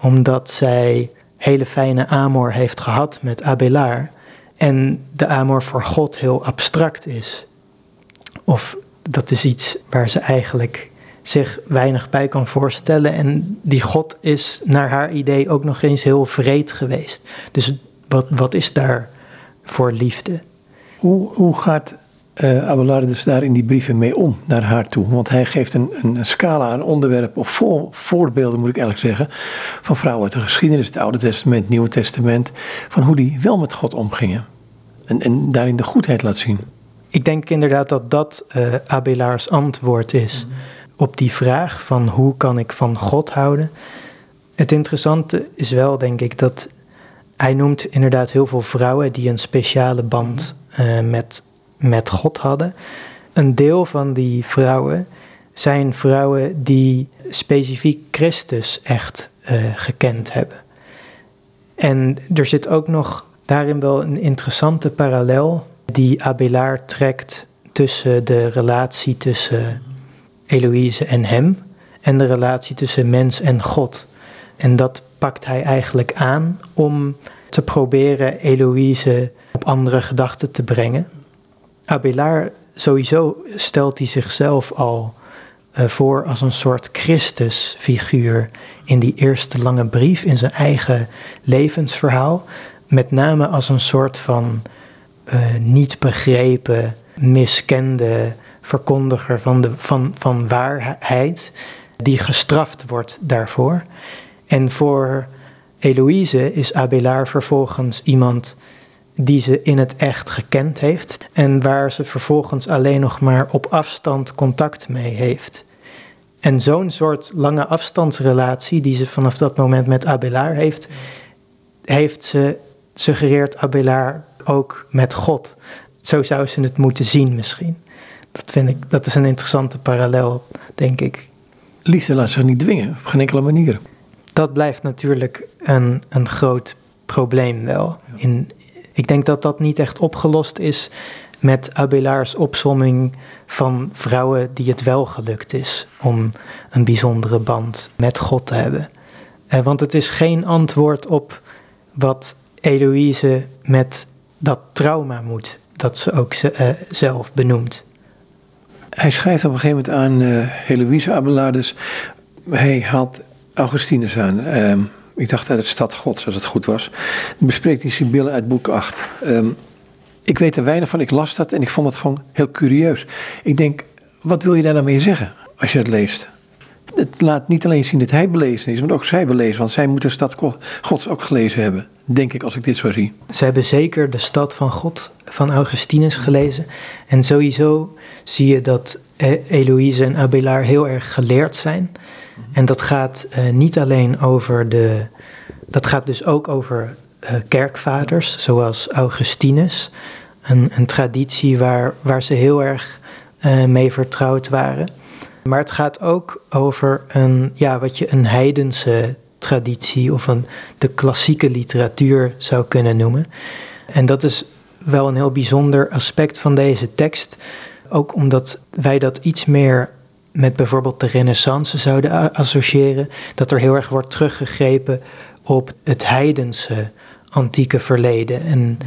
omdat zij hele fijne amor heeft gehad met Abelard en de amor voor God heel abstract is. Of dat is iets waar ze eigenlijk zich weinig bij kan voorstellen. En die God is naar haar idee ook nog eens heel vreed geweest. Dus wat, wat is daar voor liefde? Hoe, hoe gaat uh, Abelard dus daar in die brieven mee om naar haar toe. Want hij geeft een, een scala aan onderwerpen, of voorbeelden moet ik eigenlijk zeggen, van vrouwen uit de geschiedenis, het Oude Testament, het Nieuwe Testament, van hoe die wel met God omgingen. En, en daarin de goedheid laat zien. Ik denk inderdaad dat dat uh, Abelards antwoord is op die vraag van hoe kan ik van God houden. Het interessante is wel, denk ik, dat hij noemt inderdaad heel veel vrouwen die een speciale band uh, met met God hadden. Een deel van die vrouwen zijn vrouwen die specifiek Christus echt uh, gekend hebben. En er zit ook nog daarin wel een interessante parallel die Abelard trekt tussen de relatie tussen Eloïse en hem en de relatie tussen mens en God. En dat pakt hij eigenlijk aan om te proberen Eloïse op andere gedachten te brengen. Abelard sowieso stelt hij zichzelf al uh, voor als een soort Christusfiguur in die eerste lange brief, in zijn eigen levensverhaal. Met name als een soort van uh, niet begrepen, miskende verkondiger van, de, van, van waarheid, die gestraft wordt daarvoor. En voor Eloïse is Abelard vervolgens iemand die ze in het echt gekend heeft en waar ze vervolgens alleen nog maar op afstand contact mee heeft. En zo'n soort lange afstandsrelatie die ze vanaf dat moment met Abelard heeft, heeft ze suggereert Abelard ook met God. Zo zou ze het moeten zien misschien. Dat vind ik, dat is een interessante parallel, denk ik. Liefde laat zich niet dwingen, op geen enkele manier. Dat blijft natuurlijk een, een groot probleem wel. In, ik denk dat dat niet echt opgelost is met Abelards opsomming van vrouwen die het wel gelukt is om een bijzondere band met God te hebben. Eh, want het is geen antwoord op wat Eloïse met dat trauma moet, dat ze ook uh, zelf benoemt. Hij schrijft op een gegeven moment aan uh, Heloïse Abelard, dus hij haalt Augustinus aan. Uh, ik dacht uit de stad Gods, als het goed was. Bespreekt die Sibylle uit boek 8. Um, ik weet er weinig van, ik las dat en ik vond het gewoon heel curieus. Ik denk, wat wil je daar nou mee zeggen als je het leest? Het laat niet alleen zien dat hij belezen is, maar ook zij belezen. Want zij moeten de stad Gods ook gelezen hebben, denk ik, als ik dit zo zie. Ze hebben zeker de stad van God van Augustinus gelezen. En sowieso zie je dat e- Eloïse en Abelard heel erg geleerd zijn. En dat gaat uh, niet alleen over de. Dat gaat dus ook over uh, kerkvaders, zoals Augustinus. Een, een traditie waar, waar ze heel erg uh, mee vertrouwd waren. Maar het gaat ook over een, ja, wat je een heidense traditie of een, de klassieke literatuur zou kunnen noemen. En dat is wel een heel bijzonder aspect van deze tekst. Ook omdat wij dat iets meer met bijvoorbeeld de Renaissance zouden associëren. Dat er heel erg wordt teruggegrepen op het heidense antieke verleden. En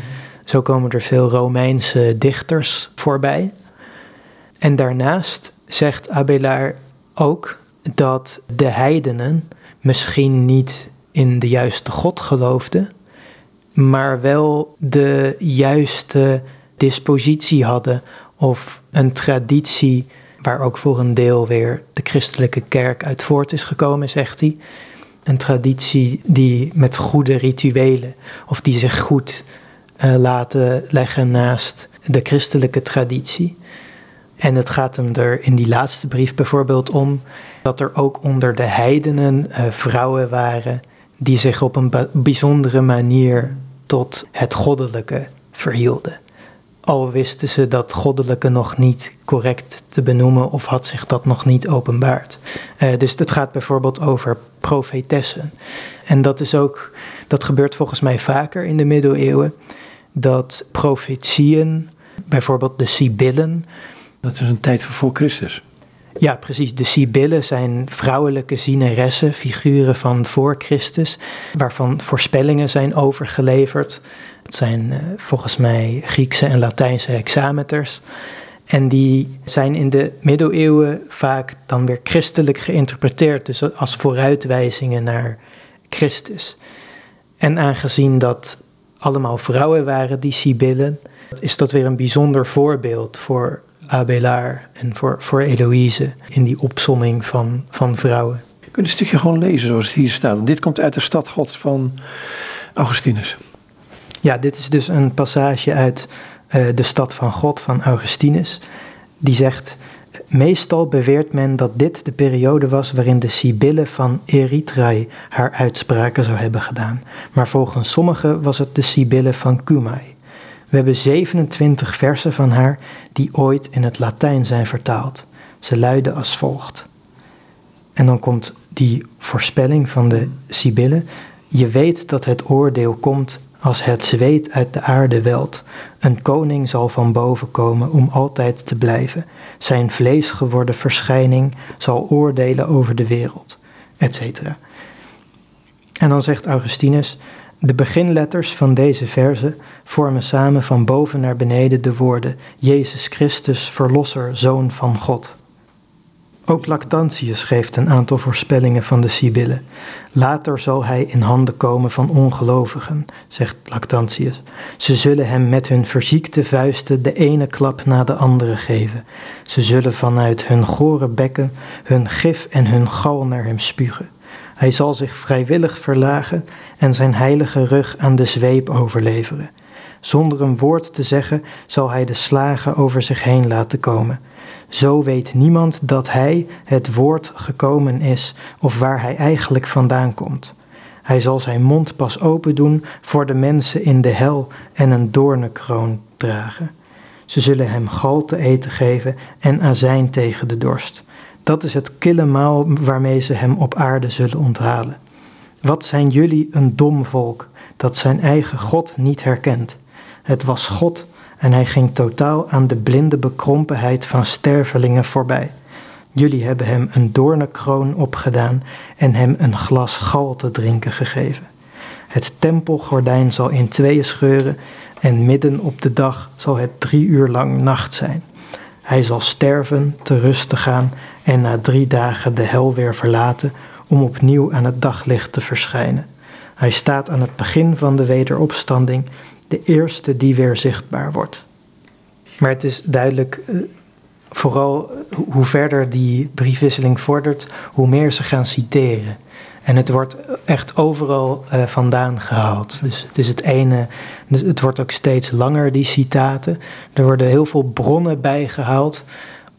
zo komen er veel Romeinse dichters voorbij. En daarnaast zegt Abelard ook dat de heidenen misschien niet in de juiste God geloofden, maar wel de juiste dispositie hadden of een traditie waar ook voor een deel weer de christelijke kerk uit voort is gekomen, zegt hij. Een traditie die met goede rituelen of die zich goed uh, laten leggen naast de christelijke traditie. En het gaat hem er in die laatste brief bijvoorbeeld om dat er ook onder de heidenen uh, vrouwen waren die zich op een bijzondere manier tot het goddelijke verhielden. Al wisten ze dat goddelijke nog niet correct te benoemen of had zich dat nog niet openbaard. Uh, dus het gaat bijvoorbeeld over profetessen. En dat is ook, dat gebeurt volgens mij vaker in de middeleeuwen, dat profetieën, bijvoorbeeld de Sibyllen, dat is een tijd voor Christus. Ja, precies. De Sibyllen zijn vrouwelijke zieneressen, figuren van voor Christus, waarvan voorspellingen zijn overgeleverd. Het zijn uh, volgens mij Griekse en Latijnse hexameters. En die zijn in de middeleeuwen vaak dan weer christelijk geïnterpreteerd, dus als vooruitwijzingen naar Christus. En aangezien dat allemaal vrouwen waren, die Sibyllen, is dat weer een bijzonder voorbeeld voor Abelard en voor, voor Eloïse in die opsomming van, van vrouwen. Je kunt een stukje gewoon lezen zoals het hier staat. Dit komt uit de stad Gods van Augustinus. Ja, dit is dus een passage uit uh, de stad van God van Augustinus. Die zegt, meestal beweert men dat dit de periode was waarin de Sibylle van Erythrae haar uitspraken zou hebben gedaan. Maar volgens sommigen was het de Sibylle van Cumae. We hebben 27 versen van haar die ooit in het Latijn zijn vertaald. Ze luiden als volgt. En dan komt die voorspelling van de Sibylle. Je weet dat het oordeel komt als het zweet uit de aarde welt. Een koning zal van boven komen om altijd te blijven. Zijn vlees geworden verschijning zal oordelen over de wereld, etc. En dan zegt Augustinus, De beginletters van deze verse vormen samen van boven naar beneden de woorden Jezus Christus, Verlosser, Zoon van God. Ook Lactantius geeft een aantal voorspellingen van de Sibyllen. Later zal hij in handen komen van ongelovigen, zegt Lactantius. Ze zullen hem met hun verziekte vuisten de ene klap na de andere geven. Ze zullen vanuit hun gore bekken hun gif en hun gal naar hem spugen. Hij zal zich vrijwillig verlagen en zijn heilige rug aan de zweep overleveren. Zonder een woord te zeggen zal hij de slagen over zich heen laten komen. Zo weet niemand dat hij, het woord, gekomen is of waar hij eigenlijk vandaan komt. Hij zal zijn mond pas open doen voor de mensen in de hel en een doornenkroon dragen. Ze zullen hem gal te eten geven en azijn tegen de dorst. Dat is het kille maal waarmee ze hem op aarde zullen onthalen. Wat zijn jullie een dom volk dat zijn eigen God niet herkent? Het was God en hij ging totaal aan de blinde bekrompenheid van stervelingen voorbij. Jullie hebben hem een doornenkroon opgedaan en hem een glas gal te drinken gegeven. Het tempelgordijn zal in tweeën scheuren en midden op de dag zal het drie uur lang nacht zijn. Hij zal sterven, te rust te gaan en na drie dagen de hel weer verlaten om opnieuw aan het daglicht te verschijnen. Hij staat aan het begin van de wederopstanding de eerste die weer zichtbaar wordt. Maar het is duidelijk, eh, vooral hoe verder die briefwisseling vordert, hoe meer ze gaan citeren. En het wordt echt overal uh, vandaan gehaald. Dus het is het ene, dus het wordt ook steeds langer, die citaten. Er worden heel veel bronnen bijgehaald,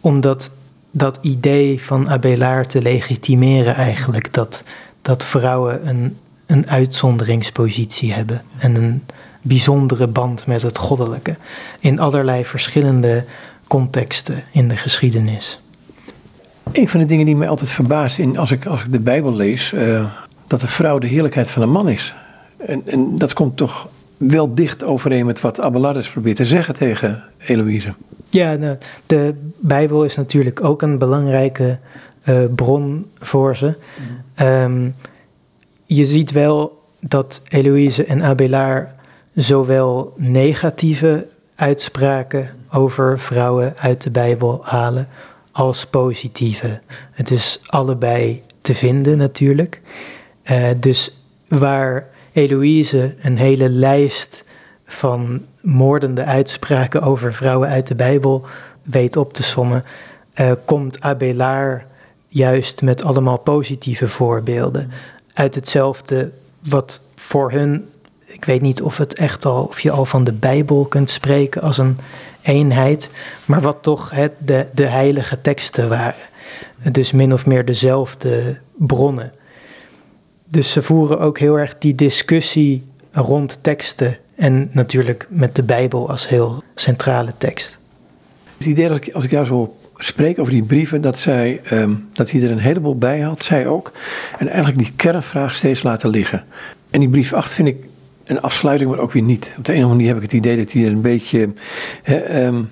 omdat dat idee van Abelard te legitimeren eigenlijk, dat, dat vrouwen een, een uitzonderingspositie hebben en een bijzondere band met het goddelijke in allerlei verschillende contexten in de geschiedenis. Een van de dingen die mij altijd verbaast in, als, ik, als ik de Bijbel lees, uh, dat de vrouw de heerlijkheid van de man is. En, en dat komt toch wel dicht overeen met wat Abelardus probeert te zeggen tegen Eloïse. Ja, nou, de Bijbel is natuurlijk ook een belangrijke uh, bron voor ze. Mm. Um, je ziet wel dat Eloïse en Abelard zowel negatieve uitspraken over vrouwen uit de Bijbel halen als positieve. Het is allebei te vinden natuurlijk. Uh, dus waar Eloïse een hele lijst van moordende uitspraken over vrouwen uit de Bijbel weet op te sommen, uh, komt Abelard juist met allemaal positieve voorbeelden uit hetzelfde wat voor hun ik weet niet of, het echt al, of je al van de Bijbel kunt spreken als een eenheid, maar wat toch het, de, de heilige teksten waren. Dus min of meer dezelfde bronnen. Dus ze voeren ook heel erg die discussie rond teksten en natuurlijk met de Bijbel als heel centrale tekst. Het idee dat ik, als ik jou zo spreek over die brieven, dat, zij, um, dat hij er een heleboel bij had, zij ook. En eigenlijk die kernvraag steeds laten liggen. En die brief 8 vind ik een afsluiting, maar ook weer niet. Op de een of andere manier heb ik het idee dat hij er een beetje. Ehm,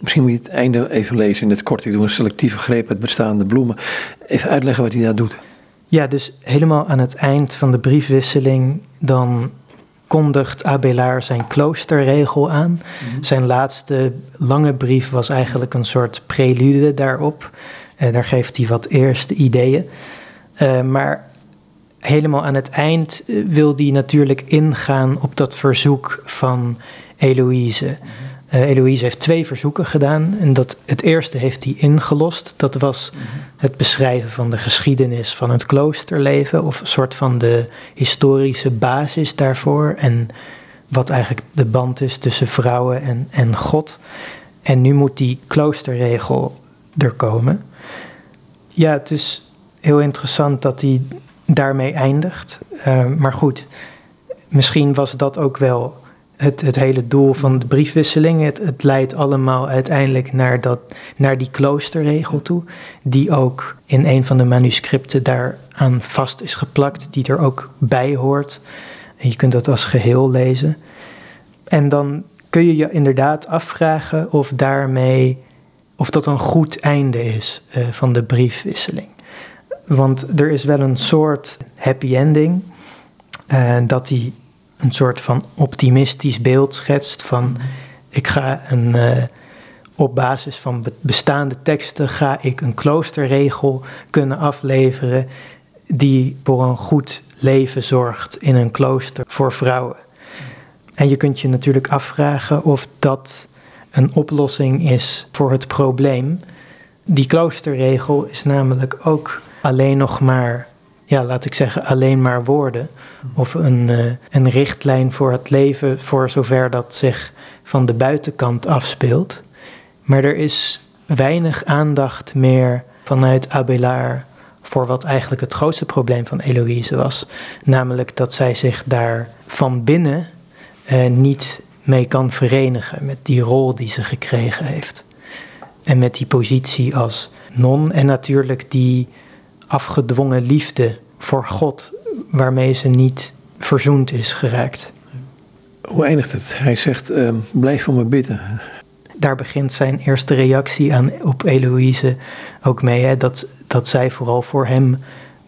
misschien moet je het einde even lezen in het kort. Ik doe een selectieve greep met bestaande bloemen. Even uitleggen wat hij daar doet. Ja, dus helemaal aan het eind van de briefwisseling, dan kondigt Abelard zijn kloosterregel aan. Mhm. Zijn laatste lange brief was eigenlijk een soort prelude daarop. Uh, daar geeft hij wat eerste ideeën. Uh, maar helemaal aan het eind eh, wil hij natuurlijk ingaan op dat verzoek van Eloïse. Uh, Eloïse heeft twee verzoeken gedaan. En dat, het eerste heeft hij ingelost. Dat was het beschrijven van de geschiedenis van het kloosterleven. Of een soort van de historische basis daarvoor. En wat eigenlijk de band is tussen vrouwen en, en God. En nu moet die kloosterregel er komen. Ja, het is heel interessant dat hij daarmee eindigt. Uh, maar goed, misschien was dat ook wel het, het hele doel van de briefwisseling. Het, het leidt allemaal uiteindelijk naar, dat, naar die kloosterregel toe, die ook in een van de manuscripten daaraan vast is geplakt, die er ook bij hoort. En je kunt dat als geheel lezen. En dan kun je je inderdaad afvragen of daarmee, of dat een goed einde is uh, van de briefwisseling. Want er is wel een soort happy ending. Uh, dat hij een soort van optimistisch beeld schetst van ik ga een, uh, op basis van bestaande teksten ga ik een kloosterregel kunnen afleveren die voor een goed leven zorgt in een klooster voor vrouwen. En je kunt je natuurlijk afvragen of dat een oplossing is voor het probleem. Die kloosterregel is namelijk ook alleen nog maar, ja, laat ik zeggen, alleen maar woorden. Of een, uh, een richtlijn voor het leven voor zover dat zich van de buitenkant afspeelt. Maar er is weinig aandacht meer vanuit Abelard voor wat eigenlijk het grootste probleem van Eloïse was. Namelijk dat zij zich daar van binnen eh, niet mee kan verenigen met die rol die ze gekregen heeft. En met die positie als non en natuurlijk die afgedwongen liefde voor God waarmee ze niet verzoend is geraakt. Hoe eindigt het? Hij zegt: uh, Blijf voor me bidden. Daar begint zijn eerste reactie aan, op Eloïse ook mee. Hè? Dat, dat zij vooral voor hem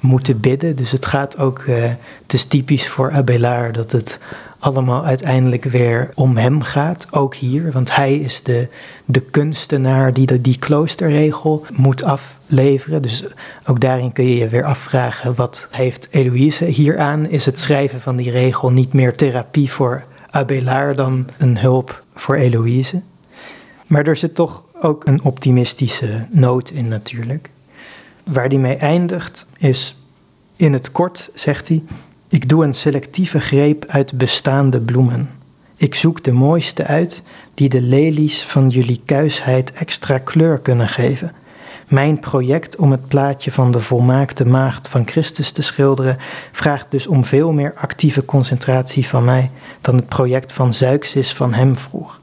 moeten bidden. Dus het gaat ook, uh, het is typisch voor Abelard dat het allemaal uiteindelijk weer om hem gaat, ook hier. Want hij is de, de kunstenaar die de, die kloosterregel moet afleveren. Dus ook daarin kun je je weer afvragen, wat heeft Eloïse hieraan? Is het schrijven van die regel niet meer therapie voor Abelard dan een hulp voor Eloïse? Maar er zit toch ook een optimistische noot in natuurlijk. Waar die mee eindigt is, in het kort zegt hij, ik doe een selectieve greep uit bestaande bloemen. Ik zoek de mooiste uit die de lelies van jullie kuisheid extra kleur kunnen geven. Mijn project om het plaatje van de volmaakte maagd van Christus te schilderen vraagt dus om veel meer actieve concentratie van mij dan het project van Zeuxis van hem vroeg.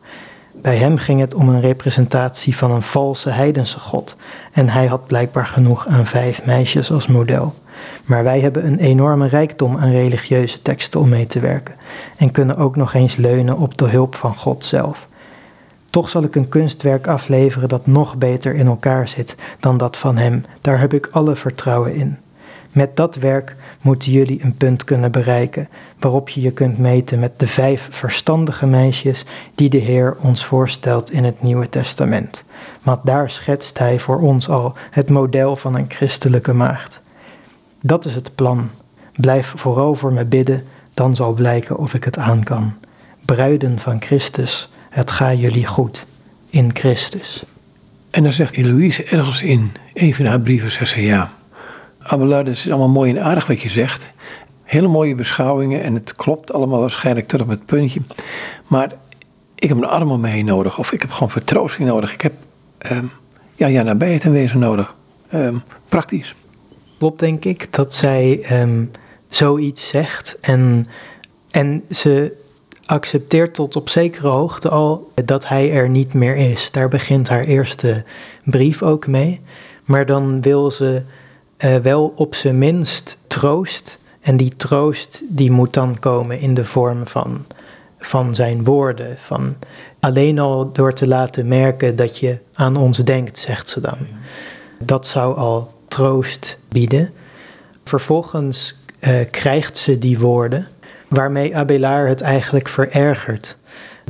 Bij hem ging het om een representatie van een valse heidense god en hij had blijkbaar genoeg aan vijf meisjes als model. Maar wij hebben een enorme rijkdom aan religieuze teksten om mee te werken en kunnen ook nog eens leunen op de hulp van God zelf. Toch zal ik een kunstwerk afleveren dat nog beter in elkaar zit dan dat van hem. Daar heb ik alle vertrouwen in. Met dat werk moeten jullie een punt kunnen bereiken waarop je je kunt meten met de vijf verstandige meisjes die de Heer ons voorstelt in het Nieuwe Testament. Want daar schetst Hij voor ons al het model van een christelijke maagd. Dat is het plan. Blijf vooral voor me bidden, dan zal blijken of ik het aan kan. Bruiden van Christus, het gaat jullie goed. In Christus. En dan zegt Eloïse ergens in een van haar brieven, zegt ze ja. Abelard, het is allemaal mooi en aardig wat je zegt. Hele mooie beschouwingen en het klopt allemaal waarschijnlijk tot op het puntje. Maar ik heb een arm om mij nodig of ik heb gewoon vertroosting nodig. Ik heb um, ja, ja, nabijheid en wezen nodig. Um, praktisch klopt, denk ik, dat zij ehm, zoiets zegt. En, en ze accepteert tot op zekere hoogte al dat hij er niet meer is. Daar begint haar eerste brief ook mee. Maar dan wil ze uh, wel op zijn minst troost. En die troost die moet dan komen in de vorm van, van zijn woorden. Van alleen al door te laten merken dat je aan ons denkt, zegt ze dan. Dat zou al troost bieden. Vervolgens uh, krijgt ze die woorden, waarmee Abelard het eigenlijk verergert.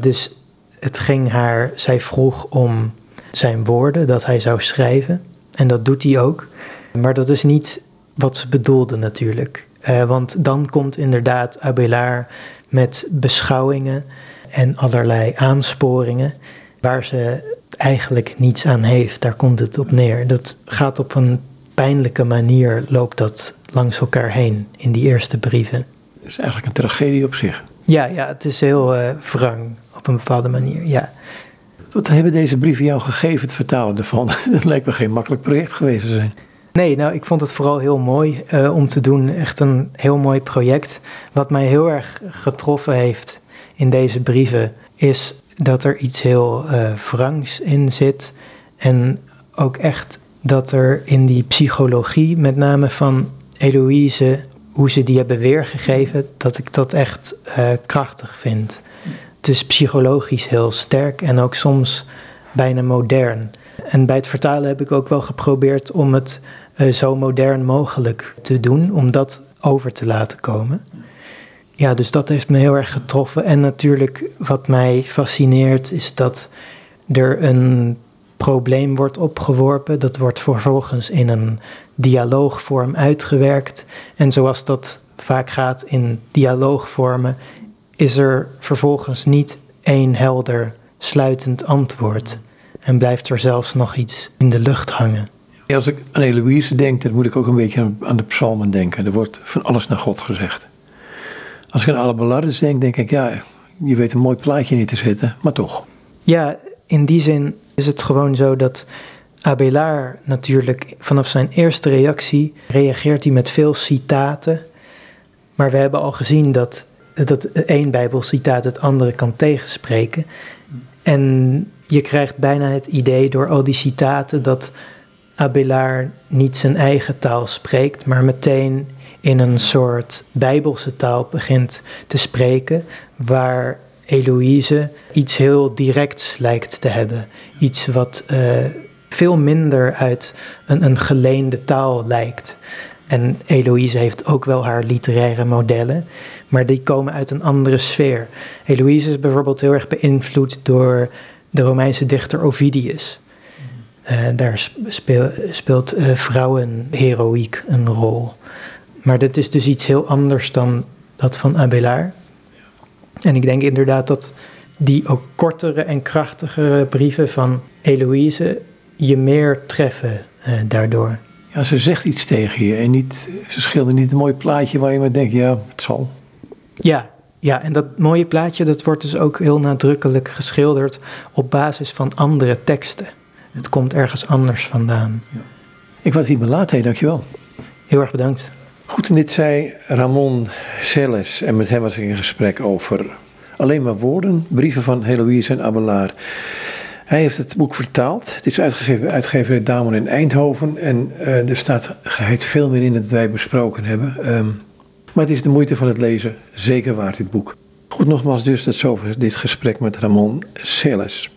Dus het ging haar, zij vroeg om zijn woorden, dat hij zou schrijven. En dat doet hij ook. Maar dat is niet wat ze bedoelde natuurlijk. Uh, want dan komt inderdaad Abelard met beschouwingen en allerlei aansporingen waar ze eigenlijk niets aan heeft. Daar komt het op neer. Dat gaat op een pijnlijke manier loopt dat langs elkaar heen in die eerste brieven. Het is eigenlijk een tragedie op zich. Ja, ja het is heel uh, wrang op een bepaalde manier, ja. Wat hebben deze brieven jou gegeven, het vertalen ervan? dat lijkt me geen makkelijk project geweest te zijn. Nee, nou, ik vond het vooral heel mooi uh, om te doen. Echt een heel mooi project. Wat mij heel erg getroffen heeft in deze brieven is dat er iets heel uh, in zit. En ook echt dat er in die psychologie, met name van Eloïse, hoe ze die hebben weergegeven, dat ik dat echt uh, krachtig vind. Het is psychologisch heel sterk en ook soms bijna modern. En bij het vertalen heb ik ook wel geprobeerd om het uh, zo modern mogelijk te doen, om dat over te laten komen. Ja, dus dat heeft me heel erg getroffen. En natuurlijk, wat mij fascineert, is dat er een probleem wordt opgeworpen. Dat wordt vervolgens in een dialoogvorm uitgewerkt. En zoals dat vaak gaat in dialoogvormen, is er vervolgens niet één helder sluitend antwoord. En blijft er zelfs nog iets in de lucht hangen. als ik aan Eloïse denk, dan moet ik ook een beetje aan de psalmen denken. Er wordt van alles naar God gezegd. Als ik aan alle bellardes denk, denk ik, ja, je weet een mooi plaatje niet te zetten, maar toch. Ja, in die zin is het gewoon zo dat Abelard natuurlijk vanaf zijn eerste reactie reageert hij met veel citaten. Maar we hebben al gezien dat, dat één bijbelcitaat het andere kan tegenspreken. En je krijgt bijna het idee door al die citaten dat Abelard niet zijn eigen taal spreekt, maar meteen in een soort bijbelse taal begint te spreken, waar Eloïse iets heel directs lijkt te hebben. Iets wat uh, veel minder uit een, een geleende taal lijkt. En Eloïse heeft ook wel haar literaire modellen, maar die komen uit een andere sfeer. Eloïse is bijvoorbeeld heel erg beïnvloed door de Romeinse dichter Ovidius. Uh, daar speel, speelt uh, vrouwenheroïek een rol. Maar dit is dus iets heel anders dan dat van Abelard. En ik denk inderdaad dat die ook kortere en krachtigere brieven van Eloïse je meer treffen uh, daardoor. Ja, ze zegt iets tegen je en niet, ze schildert niet een mooi plaatje waar je maar denkt, ja, het zal. Ja, ja, en dat mooie plaatje dat wordt dus ook heel nadrukkelijk geschilderd op basis van andere teksten. Het komt ergens anders vandaan. Ja. Ik was hier belaten, dankjewel. Heel erg bedankt. Goed, en dit zei Ramon Celes en met hem was ik in gesprek over alleen maar woorden, brieven van Heloïse en Abelard. Hij heeft het boek vertaald. Het is uitgegeven bij uitgeverij Damon in Eindhoven. En uh, er staat geheid veel meer in dat wij besproken hebben. Um, maar het is de moeite van het lezen zeker waard, dit boek. Goed, nogmaals dus, dat zover dit gesprek met Ramon Celes.